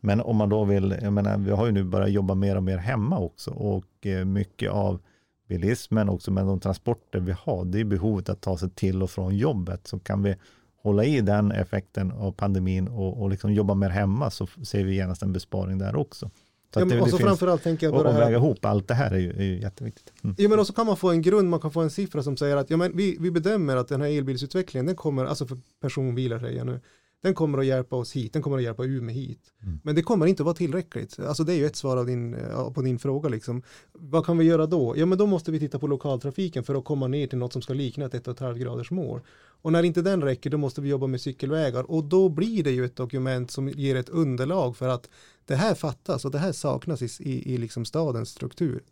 Men om man då vill, jag menar, vi har ju nu börjat jobba mer och mer hemma också och eh, mycket av bilismen också med de transporter vi har, det är behovet att ta sig till och från jobbet. Så kan vi hålla i den effekten av pandemin och, och liksom jobba mer hemma så ser vi genast en besparing där också. Så ja, men och så framförallt tänker jag på det här. väga ihop allt det här är ju, är ju jätteviktigt. Mm. Ja men också kan man få en grund, man kan få en siffra som säger att ja, men vi, vi bedömer att den här elbilsutvecklingen, den kommer, alltså för personbilar säger jag nu, den kommer att hjälpa oss hit, den kommer att hjälpa Umeå hit. Mm. Men det kommer inte att vara tillräckligt. Alltså det är ju ett svar av din, på din fråga. Liksom. Vad kan vi göra då? Ja men då måste vi titta på lokaltrafiken för att komma ner till något som ska likna ett 1,5 graders mål. Och när inte den räcker då måste vi jobba med cykelvägar och då blir det ju ett dokument som ger ett underlag för att det här fattas och det här saknas i, i, i liksom stadens struktur.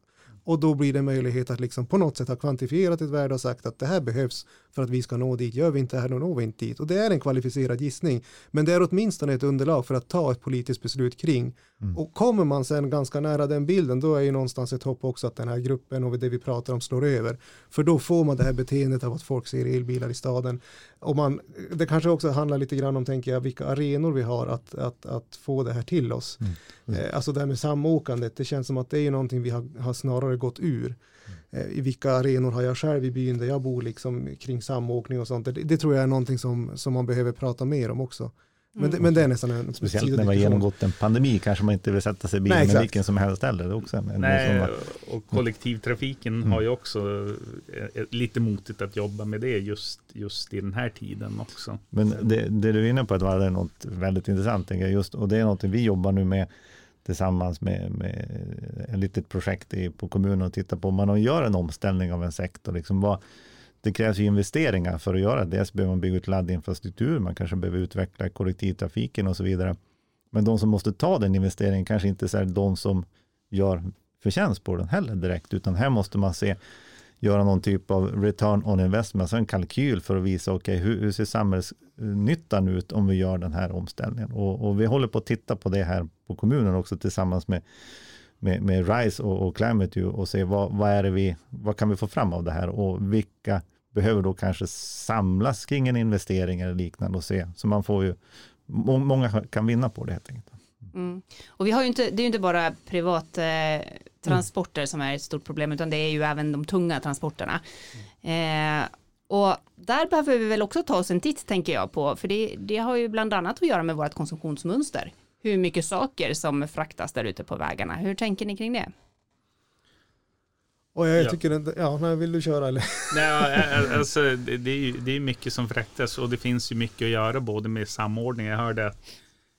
Och då blir det möjlighet att liksom på något sätt ha kvantifierat ett värde och sagt att det här behövs för att vi ska nå dit. Gör vi inte det här, då når vi inte dit. Och det är en kvalificerad gissning. Men det är åtminstone ett underlag för att ta ett politiskt beslut kring. Mm. Och kommer man sen ganska nära den bilden, då är ju någonstans ett hopp också att den här gruppen och det vi pratar om slår över. För då får man det här beteendet av att folk ser elbilar i staden. Och man, det kanske också handlar lite grann om, tänker jag, vilka arenor vi har att, att, att få det här till oss. Mm. Mm. Alltså det här med samåkandet, det känns som att det är någonting vi har, har snarare gått ur. Eh, I vilka arenor har jag själv i byn där jag bor liksom kring samåkning och sånt. Det, det tror jag är någonting som, som man behöver prata mer om också. Men, mm. det, men det är nästan en Speciellt när man genomgått en pandemi kanske man inte vill sätta sig i bilen med vilken som helst heller. Det är också en, Nej, var... och kollektivtrafiken mm. har ju också eh, lite motigt att jobba med det just, just i den här tiden också. Men det, det du är inne på att det något väldigt intressant, just, och det är något vi jobbar nu med tillsammans med, med ett litet projekt i, på kommunen och titta på om man gör en omställning av en sektor. Liksom vad, det krävs ju investeringar för att göra det. Dels behöver man bygga ut laddinfrastruktur, man kanske behöver utveckla kollektivtrafiken och så vidare. Men de som måste ta den investeringen kanske inte är de som gör förtjänst på den heller direkt, utan här måste man se göra någon typ av return on investment, alltså en kalkyl för att visa, okej, okay, hur, hur, ser samhällsnyttan ut om vi gör den här omställningen? Och, och, vi håller på att titta på det här på kommunen också tillsammans med, med, med RISE och, och Climate och se vad, vad, är det vi, vad kan vi få fram av det här och vilka behöver då kanske samlas kring en investering eller liknande och se. Så man får ju, många kan vinna på det helt enkelt. Mm. Och vi har ju inte, det är ju inte bara privat eh, transporter mm. som är ett stort problem utan det är ju även de tunga transporterna. Mm. Eh, och där behöver vi väl också ta oss en titt tänker jag på för det, det har ju bland annat att göra med vårt konsumtionsmönster. Hur mycket saker som fraktas där ute på vägarna. Hur tänker ni kring det? Och jag ja. tycker inte, ja, nej, vill du köra eller? Nej, alltså, det, det, är det är mycket som fraktas och det finns ju mycket att göra både med samordning. Jag hörde att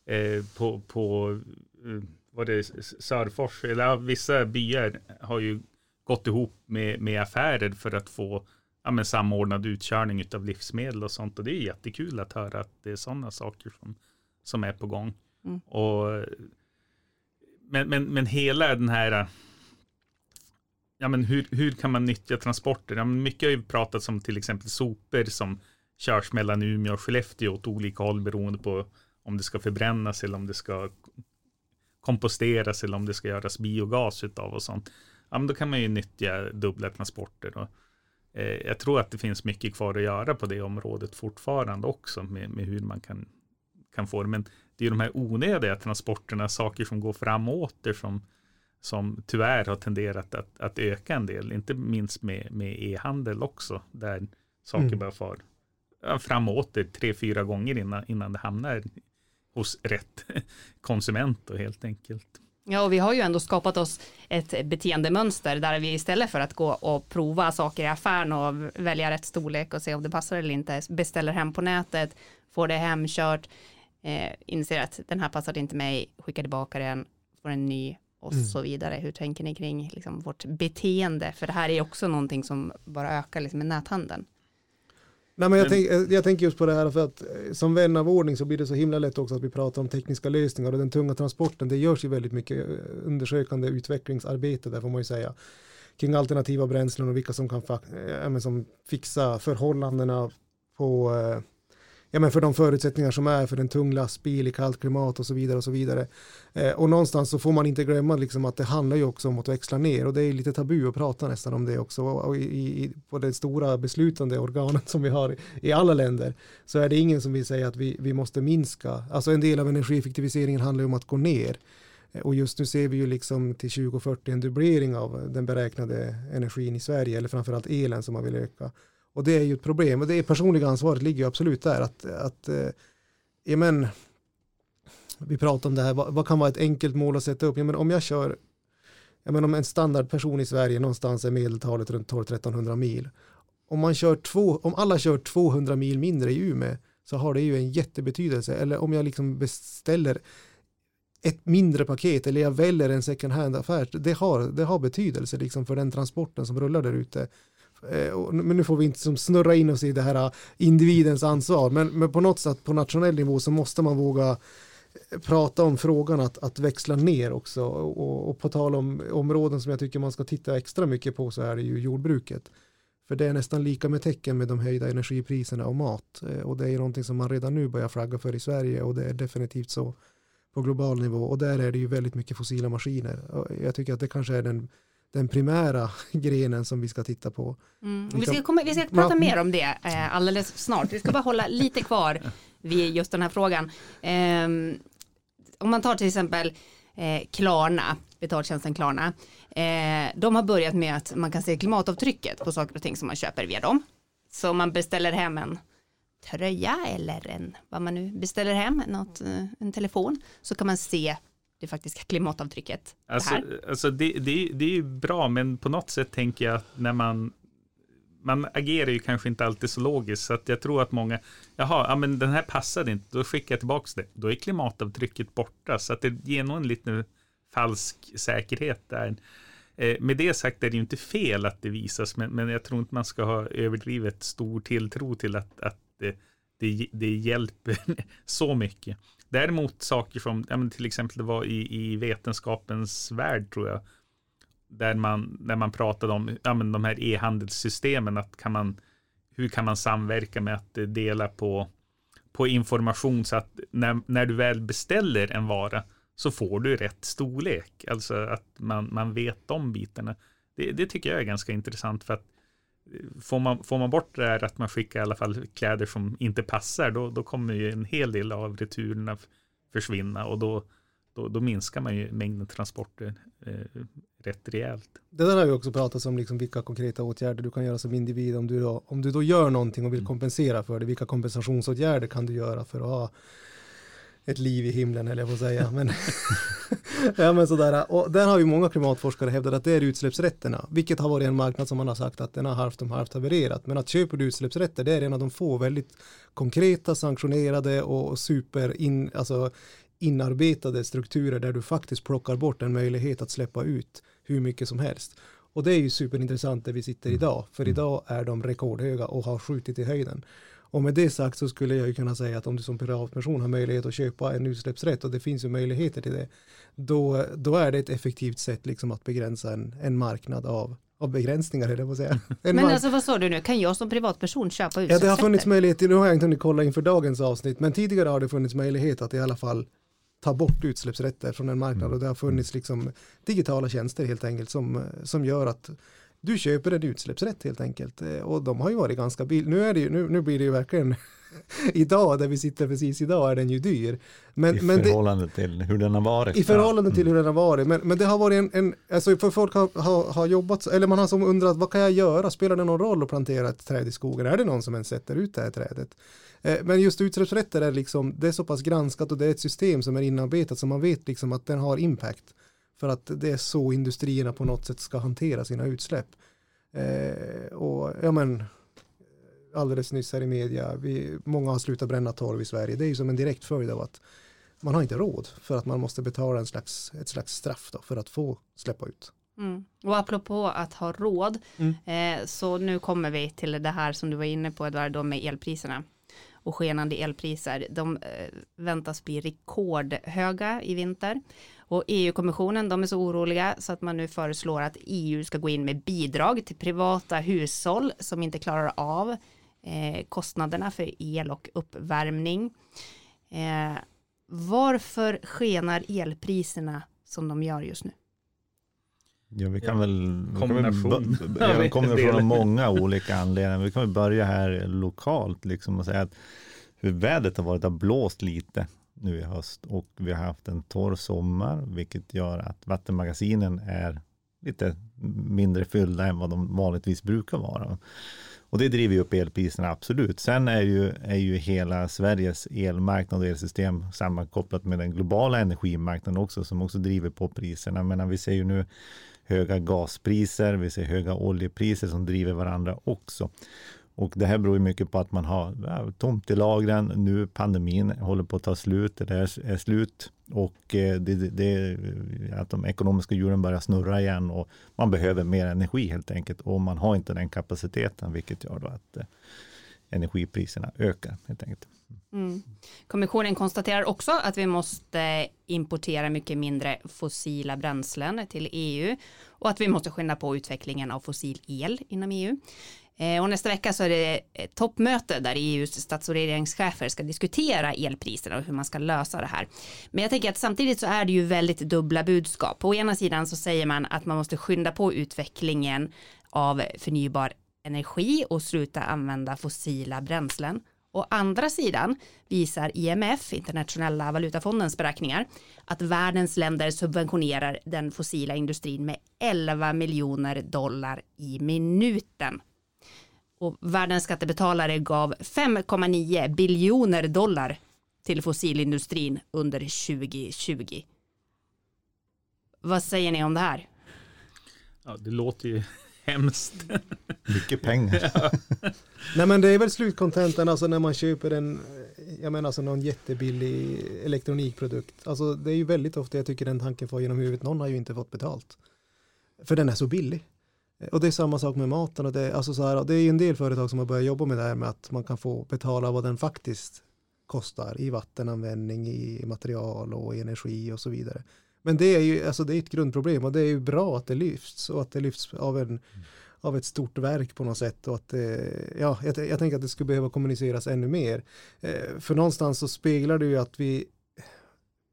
eh, på, på eh, var det Sörfors, eller ja, vissa byar har ju gått ihop med, med affärer för att få ja, men samordnad utkörning av livsmedel och sånt. Och det är jättekul att höra att det är sådana saker som, som är på gång. Mm. Och, men, men, men hela den här, ja men hur, hur kan man nyttja transporter? Ja, mycket har ju pratats om till exempel sopor som körs mellan Umeå och Skellefteå åt olika håll beroende på om det ska förbrännas eller om det ska komposteras eller om det ska göras biogas utav och sånt. Ja, men då kan man ju nyttja dubbla transporter. Och, eh, jag tror att det finns mycket kvar att göra på det området fortfarande också med, med hur man kan, kan få det. Men det är de här onödiga transporterna, saker som går fram och åter som, som tyvärr har tenderat att, att öka en del, inte minst med, med e-handel också, där saker mm. bara far fram och åter tre, fyra gånger innan, innan det hamnar hos rätt konsument då, helt enkelt. Ja, och vi har ju ändå skapat oss ett beteendemönster där vi istället för att gå och prova saker i affären och välja rätt storlek och se om det passar eller inte, beställer hem på nätet, får det hemkört, eh, inser att den här passade inte mig, skickar tillbaka den, får en ny och mm. så vidare. Hur tänker ni kring liksom, vårt beteende? För det här är också någonting som bara ökar liksom, med näthandeln. Nej, men jag, tänk, jag tänker just på det här för att eh, som vän av ordning så blir det så himla lätt också att vi pratar om tekniska lösningar och den tunga transporten. Det görs ju väldigt mycket eh, undersökande utvecklingsarbete där får man ju säga kring alternativa bränslen och vilka som kan äh, som fixa förhållandena på äh, ja, men för de förutsättningar som är för en tung lastbil i kallt klimat och så vidare och så vidare. Eh, och någonstans så får man inte glömma liksom att det handlar ju också om att växla ner och det är lite tabu att prata nästan om det också och i, i, på det stora beslutande organet som vi har i alla länder så är det ingen som vill säga att vi, vi måste minska. Alltså en del av energieffektiviseringen handlar ju om att gå ner. Eh, och just nu ser vi ju liksom till 2040 en dubblering av den beräknade energin i Sverige, eller framförallt elen som man vill öka. Och det är ju ett problem och det personliga ansvaret ligger ju absolut där att, att eh, ja men, vi pratar om det här, vad, vad, kan vara ett enkelt mål att sätta upp? Ja, men om jag kör, ja, men om en standardperson i Sverige någonstans är medeltalet runt 12-1300 mil. Om, man kör två, om alla kör 200 mil mindre i Umeå så har det ju en jättebetydelse. Eller om jag liksom beställer ett mindre paket eller jag väljer en second hand affär, det har, det har betydelse liksom för den transporten som rullar där ute. Eh, men nu får vi inte som snurra in oss i det här eh, individens ansvar, men, men på något sätt på nationell nivå så måste man våga eh, prata om frågan att, att växla ner också och, och på tal om områden som jag tycker man ska titta extra mycket på så är det ju jordbruket. För det är nästan lika med tecken med de höjda energipriserna och mat och det är någonting som man redan nu börjar flagga för i Sverige och det är definitivt så på global nivå och där är det ju väldigt mycket fossila maskiner. Jag tycker att det kanske är den den primära grenen som vi ska titta på. Mm. Vi, ska komma, vi ska prata mer om det eh, alldeles snart. Vi ska bara hålla lite kvar vid just den här frågan. Eh, om man tar till exempel eh, Klarna, betaltjänsten Klarna. Eh, de har börjat med att man kan se klimatavtrycket på saker och ting som man köper via dem. Så om man beställer hem en tröja eller en, vad man nu beställer hem, något, eh, en telefon, så kan man se det faktiska klimatavtrycket. Alltså, det, alltså det, det, det är ju bra, men på något sätt tänker jag att när man man agerar ju kanske inte alltid så logiskt, så att jag tror att många, jaha, ja, men den här passade inte, då skickar jag tillbaka det. Då är klimatavtrycket borta, så att det ger nog en liten falsk säkerhet där. Eh, med det sagt är det ju inte fel att det visas, men, men jag tror inte man ska ha överdrivet stor tilltro till att, att det, det, det hjälper så mycket. Däremot saker som, ja, till exempel det var i, i vetenskapens värld tror jag, där man, där man pratade om ja, men de här e-handelssystemen, att kan man, hur kan man samverka med att dela på, på information så att när, när du väl beställer en vara så får du rätt storlek, alltså att man, man vet de bitarna. Det, det tycker jag är ganska intressant för att får man, får man bort det här att man skickar i alla fall kläder som inte passar, då, då kommer ju en hel del av returerna försvinna och då, då, då minskar man ju mängden transporter eh, rätt rejält. Det där har vi också pratat om, liksom vilka konkreta åtgärder du kan göra som individ om du då, om du då gör någonting och vill mm. kompensera för det, vilka kompensationsåtgärder kan du göra för att ha ett liv i himlen eller jag får säga. Men, ja, men sådär. Och där har ju många klimatforskare hävdat att det är utsläppsrätterna, vilket har varit en marknad som man har sagt att den har halvt om halvt havererat. Men att köper du utsläppsrätter, det är en av de få väldigt konkreta, sanktionerade och super in, alltså inarbetade strukturer där du faktiskt plockar bort en möjlighet att släppa ut hur mycket som helst. Och det är ju superintressant där vi sitter idag, för mm. idag är de rekordhöga och har skjutit i höjden. Och med det sagt så skulle jag ju kunna säga att om du som privatperson har möjlighet att köpa en utsläppsrätt och det finns ju möjligheter till det, då, då är det ett effektivt sätt liksom att begränsa en, en marknad av, av begränsningar, eller vad säga. Men alltså vad sa du nu, kan jag som privatperson köpa utsläppsrätter? Ja, det har funnits möjlighet, nu har jag inte hunnit kolla inför dagens avsnitt, men tidigare har det funnits möjlighet att i alla fall ta bort utsläppsrätter från en marknad mm. och det har funnits liksom digitala tjänster helt enkelt som, som gör att du köper en utsläppsrätt helt enkelt. Eh, och de har ju varit ganska billiga. Nu, nu, nu blir det ju verkligen idag, där vi sitter precis idag, är den ju dyr. Men, I förhållande det, till hur den har varit. I förhållande ja. till hur den har varit. Men, men det har varit en, en alltså för folk har, har, har, jobbat, eller man har som undrat, vad kan jag göra? Spelar det någon roll att plantera ett träd i skogen? Är det någon som ens sätter ut det här trädet? Eh, men just utsläppsrätter är liksom, det är så pass granskat och det är ett system som är inarbetat så man vet liksom att den har impact. För att det är så industrierna på något sätt ska hantera sina utsläpp. Eh, och ja men, alldeles nyss här i media, vi, många har slutat bränna torv i Sverige. Det är ju som en direkt följd av att man har inte råd för att man måste betala en slags, ett slags straff för att få släppa ut. Mm. Och apropå att ha råd, Mm. eh, så nu kommer vi till det här som du var inne på Edvard, då med elpriserna och skenande elpriser. De eh, väntas bli rekordhöga i vinter. Och EU-kommissionen, de är så oroliga så att man nu föreslår att EU ska gå in med bidrag till privata hushåll som inte klarar av eh, kostnaderna för el och uppvärmning. Eh, varför skenar elpriserna som de gör just nu? Ja, vi kan Ja, väl... vi kan kombination. väl kombination av många olika anledningar. Vi kan väl börja här lokalt liksom och säga att hur vädret har varit, har blåst lite nu i höst och vi har haft en torr sommar, vilket gör att vattenmagasinen är lite mindre fyllda än vad de vanligtvis brukar vara. Och det driver ju upp elpriserna, absolut. Sen är ju, är ju hela Sveriges elmarknad och elsystem sammankopplat med den globala energimarknaden också, som också driver på priserna. Men vi ser ju nu höga gaspriser, vi ser höga oljepriser som driver varandra också. Och det här beror mycket på att man har ja, tomt i lagren. Nu pandemin håller på att ta slut, det är, är slut och eh, det, det, det, att de ekonomiska hjulen börjar snurra igen och man behöver mer energi helt enkelt och man har inte den kapaciteten, vilket gör då att eh, energipriserna ökar helt enkelt. Mm. Kommissionen konstaterar också att vi måste importera mycket mindre fossila bränslen till EU och att vi måste skynda på utvecklingen av fossil el inom EU. Eh, och nästa vecka så är det ett toppmöte där EUs stats och regeringschefer ska diskutera elpriserna och hur man ska lösa det här. Men jag tänker att samtidigt så är det ju väldigt dubbla budskap. På ena sidan så säger man att man måste skynda på utvecklingen av förnybar energi och sluta använda fossila bränslen. Å andra sidan visar IMF, internationella valutafondens beräkningar, att världens länder subventionerar den fossila industrin med 11 miljoner dollar i minuten. Och världens skattebetalare gav 5,9 biljoner dollar till fossilindustrin under 2020. Vad säger ni om det här? Ja, det låter ju hemskt. Mycket pengar. Nej men det är väl slutkontentan alltså när man köper en, jag menar alltså någon jättebillig elektronikprodukt. Alltså det är ju väldigt ofta jag tycker den tanken får genom huvudet, någon har ju inte fått betalt. För den är så billig. Och det är samma sak med maten och det, alltså så här, det är ju en del företag som har börjat jobba med det här med att man kan få betala vad den faktiskt kostar i vattenanvändning, i material och energi och så vidare. Men det är ju alltså det är ett grundproblem och det är ju bra att det lyfts och att det lyfts av en av ett stort verk på något sätt och att det, ja, jag, jag tänker att det skulle behöva kommuniceras ännu mer. Eh, för någonstans så speglar det ju att vi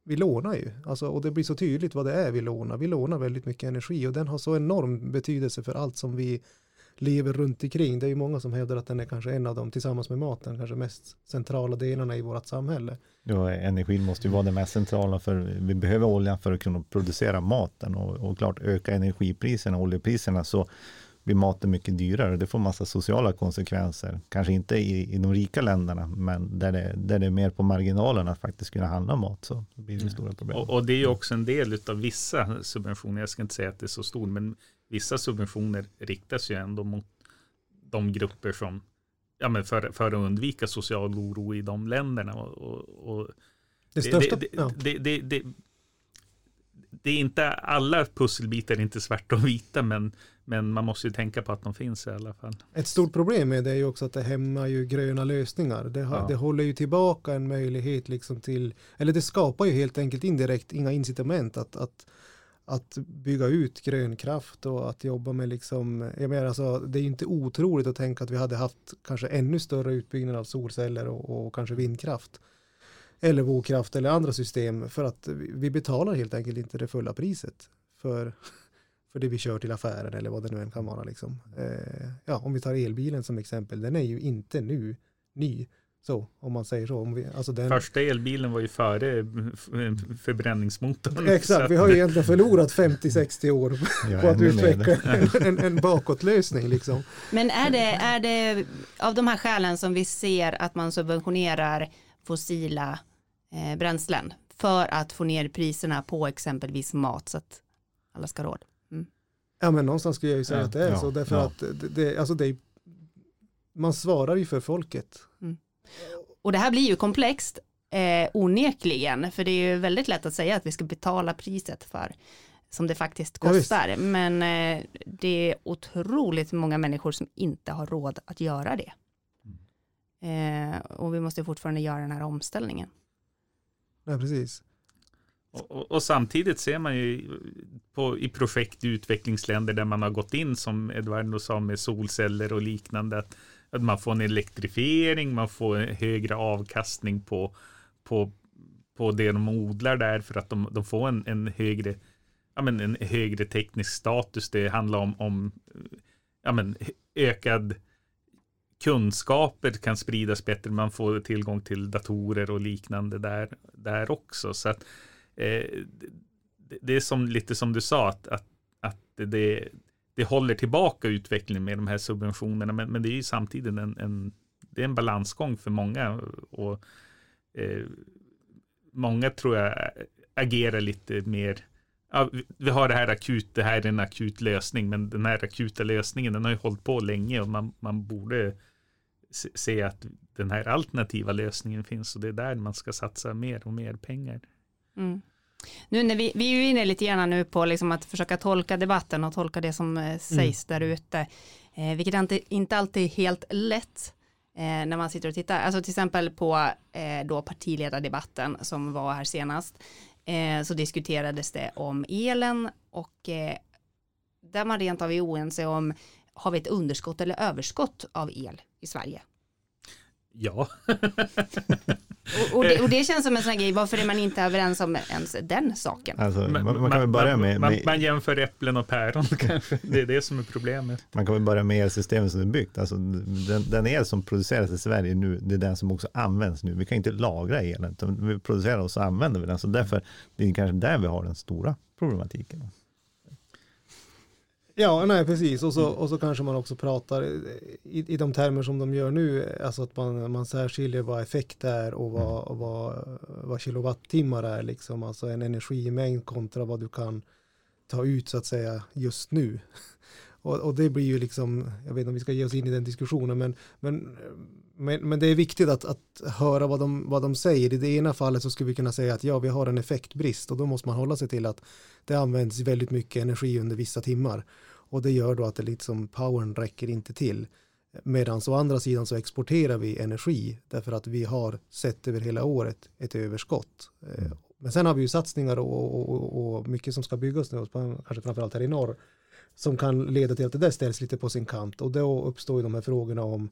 vi lånar ju, alltså, och det blir så tydligt vad det är vi lånar. Vi lånar väldigt mycket energi och den har så enorm betydelse för allt som vi lever runt omkring. Det är ju många som hävdar att den är kanske en av dem, tillsammans med maten, kanske mest centrala delarna i vårt samhälle. Ja, energin måste ju vara det mest centrala för vi behöver oljan för att kunna producera maten och, och klart öka energipriserna, oljepriserna så blir maten mycket dyrare. Det får massa sociala konsekvenser. Kanske inte i, i de rika länderna, men där det, där det är mer på marginalen att faktiskt kunna handla mat så blir det stora problem. Och, och det är ju också en del av vissa subventioner. Jag ska inte säga att det är så stor, men vissa subventioner riktas ju ändå mot de grupper som, ja men för, för att undvika social oro i de länderna. Och, och, och Det största, det, ja. det, det, det, är inte alla pusselbitar inte svarta och vita, men, men man måste ju tänka på att de finns i alla fall. Ett stort problem med det är ju också att det hämmar ju gröna lösningar. Det, Ja. det håller ju tillbaka en möjlighet liksom till, eller det skapar ju helt enkelt indirekt inga incitament att, att, att bygga ut grön kraft och att jobba med liksom, jag menar alltså, det är ju inte otroligt att tänka att vi hade haft kanske ännu större utbyggnad av solceller och, och kanske vindkraft eller vågkraft eller andra system för att vi vi betalar helt enkelt inte det fulla priset för, för det vi kör till affären eller vad det nu än kan vara. Liksom. Eh, ja, om vi tar elbilen som exempel, den är ju inte nu ny. Så, om man säger så. Om vi, alltså den, Första elbilen var ju före förbränningsmotorn. exakt, vi har ju egentligen förlorat 50-60 år Ja, på att utveckla en, en, en bakåtlösning. Liksom. Men är det, är det av de här skälen som vi ser att man subventionerar fossila eh, bränslen för att få ner priserna på exempelvis mat så att alla ska råd? Ja, men någonstans skulle jag ju säga Ja, att det är ja, så. Därför ja. att det, det, alltså det, man svarar ju för folket. Och det här blir ju komplext, eh, onekligen, för det är ju väldigt lätt att säga att vi ska betala priset för som det faktiskt Ja, kostar. Men eh, det är otroligt många människor som inte har råd att göra det. Eh, och vi måste fortfarande göra den här omställningen. Nej, precis. Och, och, och samtidigt ser man ju på, i projekt i utvecklingsländer där man har gått in som Eduardo sa med solceller och liknande att, att man får en elektrifiering, man får en högre avkastning på, på, på det de odlar där för att de, de får en, en högre ja, men en högre teknisk status. Det handlar om, om ja, men ökad kunskaper kan spridas bättre. Man får tillgång till datorer och liknande där, där också. Så att, eh, det, det är som, lite som du sa, att, att, att det, det håller tillbaka utvecklingen med de här subventionerna. Men, men det är ju samtidigt en, en, det är en balansgång för många. Och, eh, många tror jag agerar lite mer Ja, vi- har det här akut, det här är en akut lösning, men den här akuta lösningen den har ju hållit på länge och man, man borde se, se att den här alternativa lösningen finns och det är där man ska satsa mer och mer pengar. Mm. Nu när vi, vi är ju inne lite grann nu på liksom att försöka tolka debatten och tolka det som eh, sägs där ute, eh, vilket är inte, inte alltid är helt lätt eh, när man sitter och tittar. Alltså till exempel på eh, då partiledardebatten som var här senast, eh, så diskuterades det om elen och eh, där man rent av är oense om har vi ett underskott eller överskott av el i Sverige? Ja, Och, och, det, och det känns som en sån här grej, varför är man inte överens om ens den saken? Alltså, man, man kan väl börja med, man, med, man jämför äpplen och päron kanske. Det är det som är problemet. man kan väl börja med elsystemet som är byggt. Alltså, den, den el som produceras i Sverige nu, det är den som också används nu. Vi kan inte lagra elen, utan vi producerar och så använder vi den. Så därför, det är kanske där vi har den stora problematiken. Ja, nej precis. Och så, och så kanske man också pratar i, i de termer som de gör nu, alltså att man, man särskiljer vad effekt är och vad, och vad, vad kilowattimmar är, liksom. alltså en energimängd kontra vad du kan ta ut så att säga just nu. Och, och det blir ju liksom, jag vet inte om vi ska ge oss in i den diskussionen, men, men, men, men det är viktigt att, att höra vad de, vad de säger. I det ena fallet så skulle vi kunna säga att ja, vi har en effektbrist och då måste man hålla sig till att det används väldigt mycket energi under vissa timmar. Och det gör då att det liksom powern räcker inte till. Medan å andra sidan så exporterar vi energi därför att vi har sett över hela året ett överskott. Eh, Men sen har vi ju satsningar och, och, och, mycket som ska byggas nu, kanske framförallt här i norr, som kan leda till att det där ställs lite på sin kant. Och då uppstår ju de här frågorna om,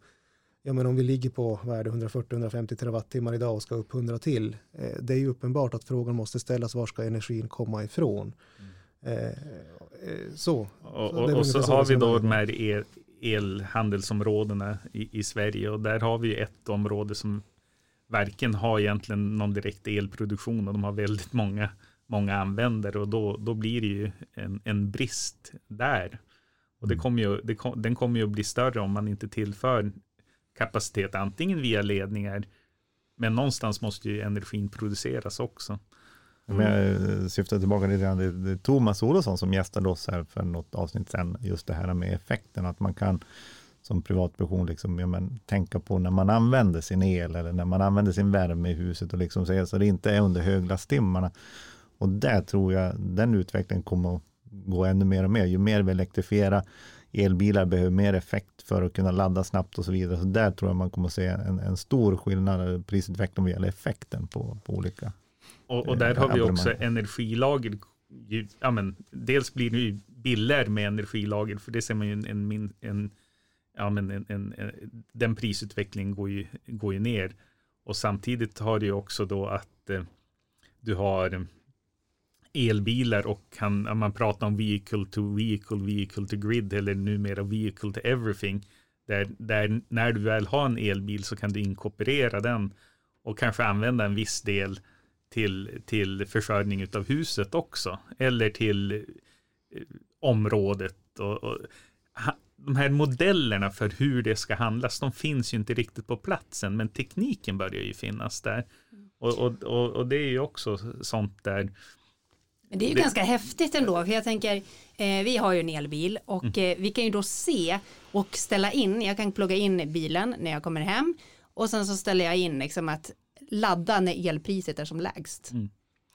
ja men om vi ligger på, vad är det, 140-150 terawattimmar idag och ska upp 100 till. Eh, Det är ju uppenbart att frågan måste ställas, var ska energin komma ifrån? Eh, Så. Och, Så och, det är och så så har vi då de här el, elhandelsområdena i, i Sverige och där har vi ett område som varken har egentligen någon direkt elproduktion och de har väldigt många, många användare och då, då blir det ju en, en brist där. Och det Mm. kommer ju, det kom, den kommer ju att bli större om man inte tillför kapacitet antingen via ledningar men någonstans måste ju energin produceras också. Mm. Men jag eh, syftar tillbaka lite grann, det är Thomas Olofsson som gästade oss här för något avsnitt sedan, just det här med effekten, att man kan som privatperson liksom, ja, men, tänka på när man använder sin el eller när man använder sin värme i huset och liksom så, så det inte är under höglasttimmarna. Och där tror jag den utvecklingen kommer att gå ännu mer och mer. Ju mer vi elektrifierar, elbilar behöver mer effekt för att kunna ladda snabbt och så vidare. Så där tror jag man kommer att se en, en stor skillnad, eh, i prisutvecklingen vad gäller effekten på, på olika och, och Eh, där har vi också energilager. Ja, men, dels blir det ju billigare med energilager, för det ser man ju en, en, en, ja, men en, en, en, den prisutvecklingen går ju, går ju ner. Och samtidigt har ju också då att eh, du har elbilar och kan, man pratar om vehicle to vehicle, vehicle to grid eller numera vehicle to everything. Där, där när du väl har en elbil så kan du inkorporera den och kanske använda en viss del till, till försörjning av huset också. Eller till eh, området. Och, och, de här modellerna för hur det ska handlas, de finns ju inte riktigt på platsen, men tekniken börjar ju finnas där. Och, och, och, och det är ju också sånt där, Men det är ju Det- ganska häftigt ändå, för jag tänker, eh, vi har ju en elbil och Mm. eh, vi kan ju då se och ställa in, jag kan plugga in bilen när jag kommer hem och sen så ställer jag in liksom att ladda när elpriset är som lägst. Mm.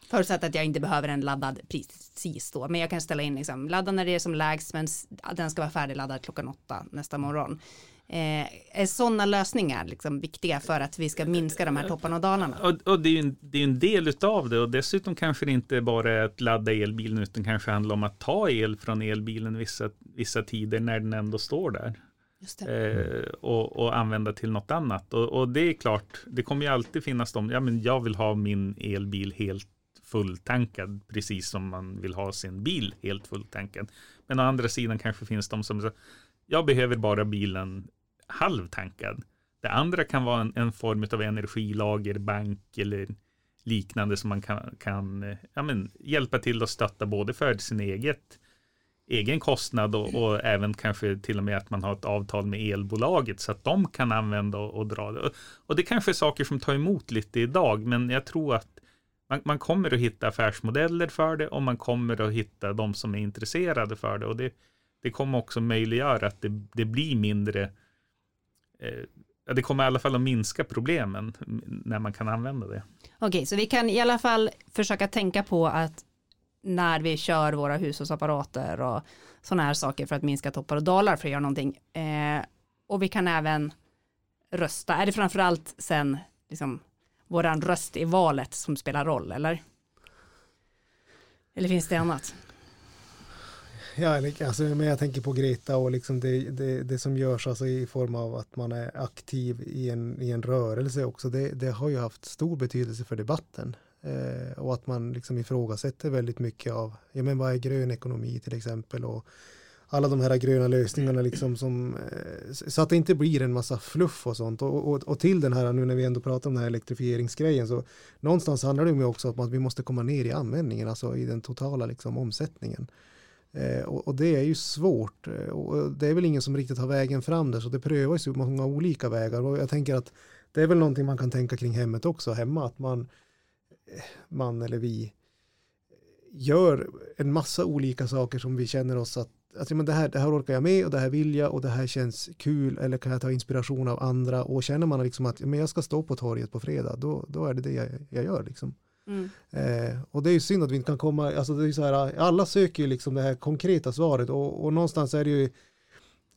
Förutsatt att jag inte behöver en laddad precis då, men jag kan ställa in liksom, ladda när det är som lägst, men den ska vara färdigladdad klockan åtta nästa morgon. Eh, är sådana lösningar liksom viktiga för att vi ska minska de här topparna och dalarna? Och, och det är ju en, det är en del utav det och dessutom kanske det inte bara är att ladda elbilen utan kanske handlar om att ta el från elbilen vissa, vissa tider när den ändå står där. Just det. eh, och, och använda till något annat. Och, och det är klart, det kommer ju alltid finnas de, ja men jag vill ha min elbil helt fulltankad, precis som man vill ha sin bil helt fulltankad. Men å andra sidan kanske finns de som säger, jag behöver bara bilen halvtankad. Det andra kan vara en, en form av energilager, bank eller liknande som man kan, kan eh, ja, men, hjälpa till att stötta både för sin eget egen kostnad och, och även kanske till och med att man har ett avtal med elbolaget så att de kan använda och, och dra det. Och, det kanske är saker som tar emot lite idag, men jag tror att man, man kommer att hitta affärsmodeller för det och man kommer att hitta de som är intresserade för det. Och det, det kommer också möjliggöra att det, det blir mindre eh, det kommer i alla fall att minska problemen när man kan använda det. Okej, så vi kan i alla fall försöka tänka på att när vi kör våra hushållsapparater och sådana här saker för att minska toppar och dalar för att göra någonting. Eh, och vi kan även rösta. Är det framförallt sen liksom, våran röst i valet som spelar roll, eller? Eller finns det annat? Ja, alltså, men jag tänker på Greta och liksom det, det, det som görs alltså i form av att man är aktiv i en, i en rörelse också. Det, det har ju haft stor betydelse för debatten. Eh, och att man liksom ifrågasätter väldigt mycket av, ja men vad är grön ekonomi till exempel och alla de här gröna lösningarna liksom som, eh, så att det inte blir en massa fluff och sånt. Och, och, och till den här, nu när vi ändå pratar om den här elektrifieringsgrejen, så någonstans handlar det ju också om att vi måste komma ner i användningen, alltså i den totala liksom omsättningen. Eh, och, och det är ju svårt eh, och det är väl ingen som riktigt har vägen fram där så det prövas ju många olika vägar och jag tänker att det är väl någonting man kan tänka kring hemmet också hemma att man man eller vi gör en massa olika saker som vi känner oss att Alltså, men det, här, det här orkar jag med och det här vill jag och det här känns kul eller kan jag ta inspiration av andra och känner man liksom att men jag ska stå på torget på fredag då, då är det det jag, jag gör liksom. Mm. Eh, och det är ju synd att vi inte kan komma, alltså det är så här, alla söker ju liksom det här konkreta svaret och, och någonstans är det ju,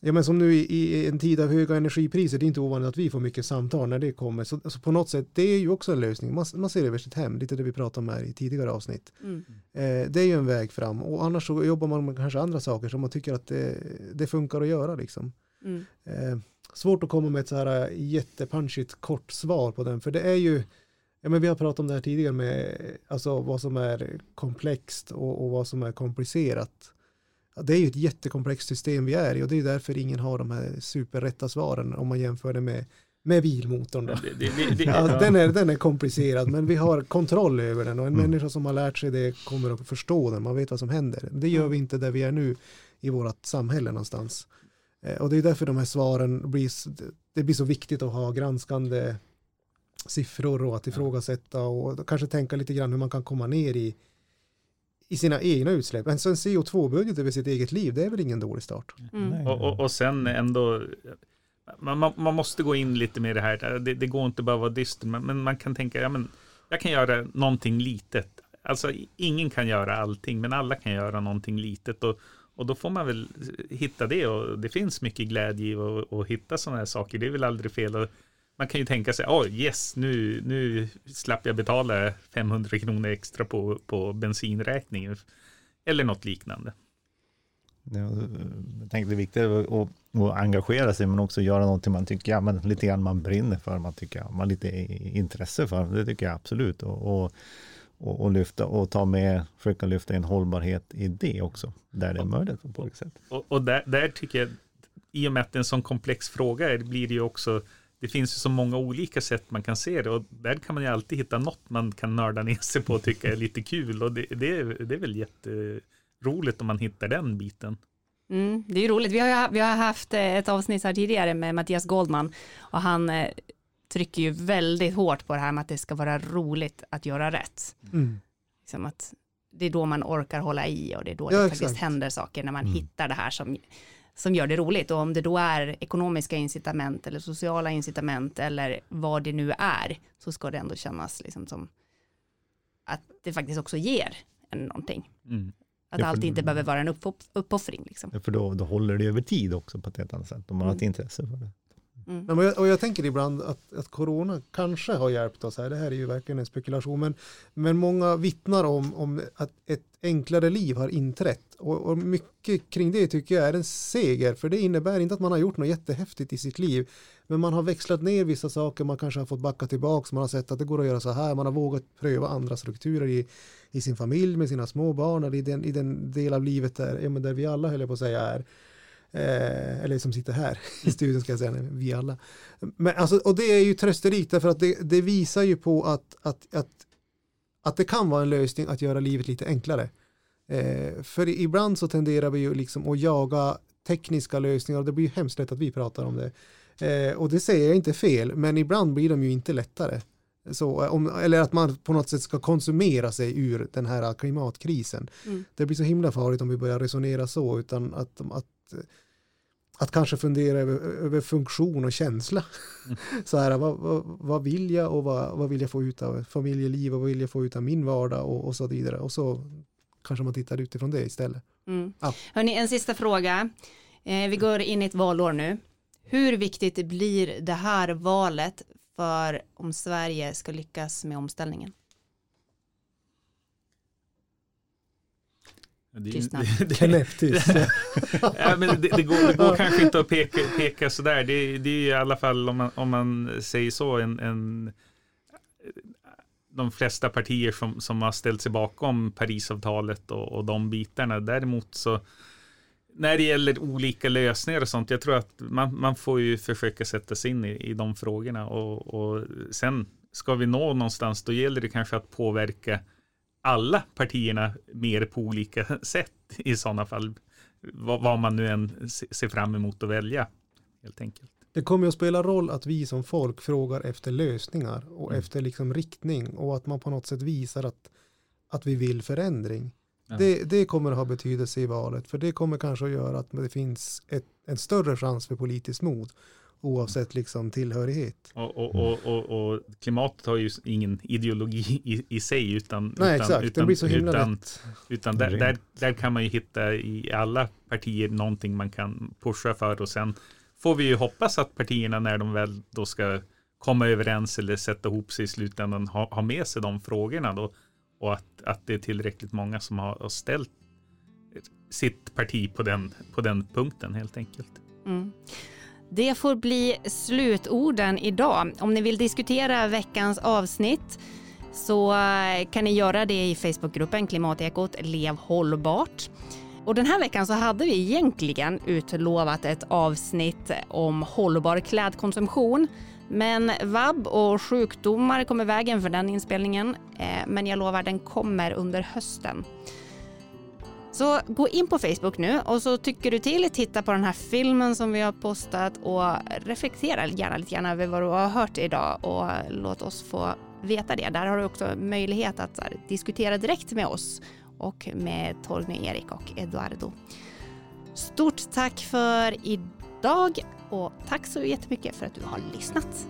ja men som nu i, i en tid av höga energipriser, det är inte ovanligt att vi får mycket samtal när det kommer, så alltså på något sätt, det är ju också en lösning, man, man ser över sitt hem, lite det vi pratade om här i tidigare avsnitt. Mm. Eh, det är ju en väg fram och annars så jobbar man med kanske andra saker som man tycker att det, det funkar att göra liksom. Mm. Eh, svårt att komma med ett så här jättepunchigt kort svar på den, för det är ju, ja men vi har pratat om det här tidigare med, alltså vad som är komplext och, och vad som är komplicerat. Det är ju ett jättekomplext system vi är i och det är därför ingen har de här superrätta svaren om man jämför det med, med bilmotorn. Då. Det, det, det, Ja, den, är, den är komplicerad men vi har kontroll över den och en Mm. människa som har lärt sig det kommer att förstå den, man vet vad som händer. Det gör vi inte där vi är nu i vårt samhälle någonstans. Eh, Och det är därför de här svaren blir, det blir så viktigt att ha granskande siffror och att ifrågasätta och kanske tänka lite grann hur man kan komma ner i, i sina egna utsläpp. En sån CO2-budget över sitt eget liv, det är väl ingen dålig start. Mm. Och, och, och sen ändå, man, man, man måste gå in lite med det här, det, det går inte bara att vara dyster, men, men man kan tänka, ja men jag kan göra någonting litet. Alltså ingen kan göra allting, men alla kan göra någonting litet. Och, och då får man väl hitta det och det finns mycket glädje i att, att hitta sådana här saker. Det är väl aldrig fel. Och man kan ju tänka sig, oh yes, nu, nu slapp jag betala 500 kronor extra på, på bensinräkningen. Eller något liknande. Ja, Jag tänkte det är viktigt att, att, engagera sig men också göra någonting man tycker, ja men lite grann man brinner för, man tycker, man har lite intresse för, det tycker jag absolut. Och, och, och, lyfta och ta med, försöka lyfta in hållbarhet i det också, där det är möjligt på olika sätt. Och, och där, där tycker jag, i och med att det är en sån komplex fråga, är, blir det ju också, det finns ju så många olika sätt man kan se det och där kan man ju alltid hitta något man kan nörda ner sig på och tycka är lite kul och det, det, är, det är väl jätteroligt om man hittar den biten. Mm, det är ju roligt. Vi har, vi har haft eh, ett avsnitt här tidigare med Mattias Goldman och han eh, trycker ju väldigt hårt på det här med att det ska vara roligt att göra rätt. Mm. Liksom att det är då man orkar hålla i och det är då Ja, det exakt. faktiskt händer saker när man Mm. hittar det här som, som gör det roligt. Och om det då är ekonomiska incitament eller sociala incitament eller vad det nu är så ska det ändå kännas liksom som att det faktiskt också ger en någonting. Mm. Att Ja, allt inte behöver vara en uppoff- uppoffring. Liksom. För då, då håller det över tid också på ett helt annat sätt, om man har ett Mm. intresse för det. Mm. Men jag, och jag tänker ibland att, att corona kanske har hjälpt oss här. Det här är ju verkligen en spekulation. Men, men många vittnar om, om att ett enklare liv har inträtt. Och, och mycket kring det tycker jag är en seger. För det innebär inte att man har gjort något jättehäftigt i sitt liv. Men man har växlat ner vissa saker. Man kanske har fått backa tillbaka. Man har sett att det går att göra så här. Man har vågat pröva andra strukturer i, i sin familj med sina små barn. Eller i den, i den del av livet där, ja, men där vi alla höll jag på att säga är. Eh, eller som sitter här i studion ska jag säga, vi alla. Men alltså, och det är ju trösterikt därför att det, det visar ju på att, att, att, att det kan vara en lösning att göra livet lite enklare. Eh, för ibland så tenderar vi ju liksom att jaga tekniska lösningar och det blir ju hemskt lätt att vi pratar om det. Eh, och det säger jag inte fel, men ibland blir de ju inte lättare. Så, om, eller att man på något sätt ska konsumera sig ur den här klimatkrisen. Mm. Det blir så himla farligt om vi börjar resonera så, utan att, att, att kanske fundera över, över funktion och känsla. Mm. Så här, vad, vad, vad vill jag och vad, vad vill jag få ut av familjeliv och vad vill jag få ut av min vardag och, och så vidare. Och så kanske man tittar utifrån det istället. Mm. Ja. Hörrni, en sista fråga. Eh, vi går in i ett valår nu. Hur viktigt blir det här valet för om Sverige ska lyckas med omställningen? Det, är ju- Tystnad. det, det, Knäpptyst. ja, men det, det, går, det går kanske inte att peka, peka sådär. Det, det är ju i alla fall, om man, om man säger så, en, en, de flesta partier som, som har ställt sig bakom Parisavtalet och, och de bitarna. Däremot så, när det gäller olika lösningar och sånt, jag tror att man, man får ju försöka sätta sig in i, i de frågorna. Och, och sen ska vi nå någonstans, då gäller det kanske att påverka alla partierna mer på olika sätt i sådana fall. Vad, man nu än se- ser fram emot att välja, helt enkelt. Det kommer att spela roll att vi som folk frågar efter lösningar och Mm. efter liksom riktning och att man på något sätt visar att, att vi vill förändring. Ja. Det, det kommer att ha betydelse i valet för det kommer kanske att göra att det finns ett, en större chans för politiskt mod oavsett liksom tillhörighet. Och, och, och, och, och klimatet har ju ingen ideologi i, i sig, utan, Nej utan, exakt, utan, det blir så himla utan, utan där, där, där kan man ju hitta i alla partier någonting man kan pusha för och sen får vi ju hoppas att partierna när de väl då ska komma överens eller sätta ihop sig i slutändan ha, ha med sig de frågorna då och att, att det är tillräckligt många som har, har ställt sitt parti på den, på den punkten helt enkelt. Mm. Det får bli slutorden idag. Om ni vill diskutera veckans avsnitt så eh, kan ni göra det i Facebookgruppen Klimatekot Lev hållbart. Och den här veckan så hade vi egentligen utlovat ett avsnitt om hållbar klädkonsumtion. Men vab och sjukdomar kom i vägen för den inspelningen. Eh, men jag lovar, den kommer under hösten. Så gå in på Facebook nu och så tycker du till, titta på den här filmen som vi har postat och reflektera gärna lite grann över vad du har hört idag och låt oss få veta det. Där har du också möjlighet att här, diskutera direkt med oss och med Torgny, Erik och Eduardo. Stort tack för idag och tack så jättemycket för att du har lyssnat.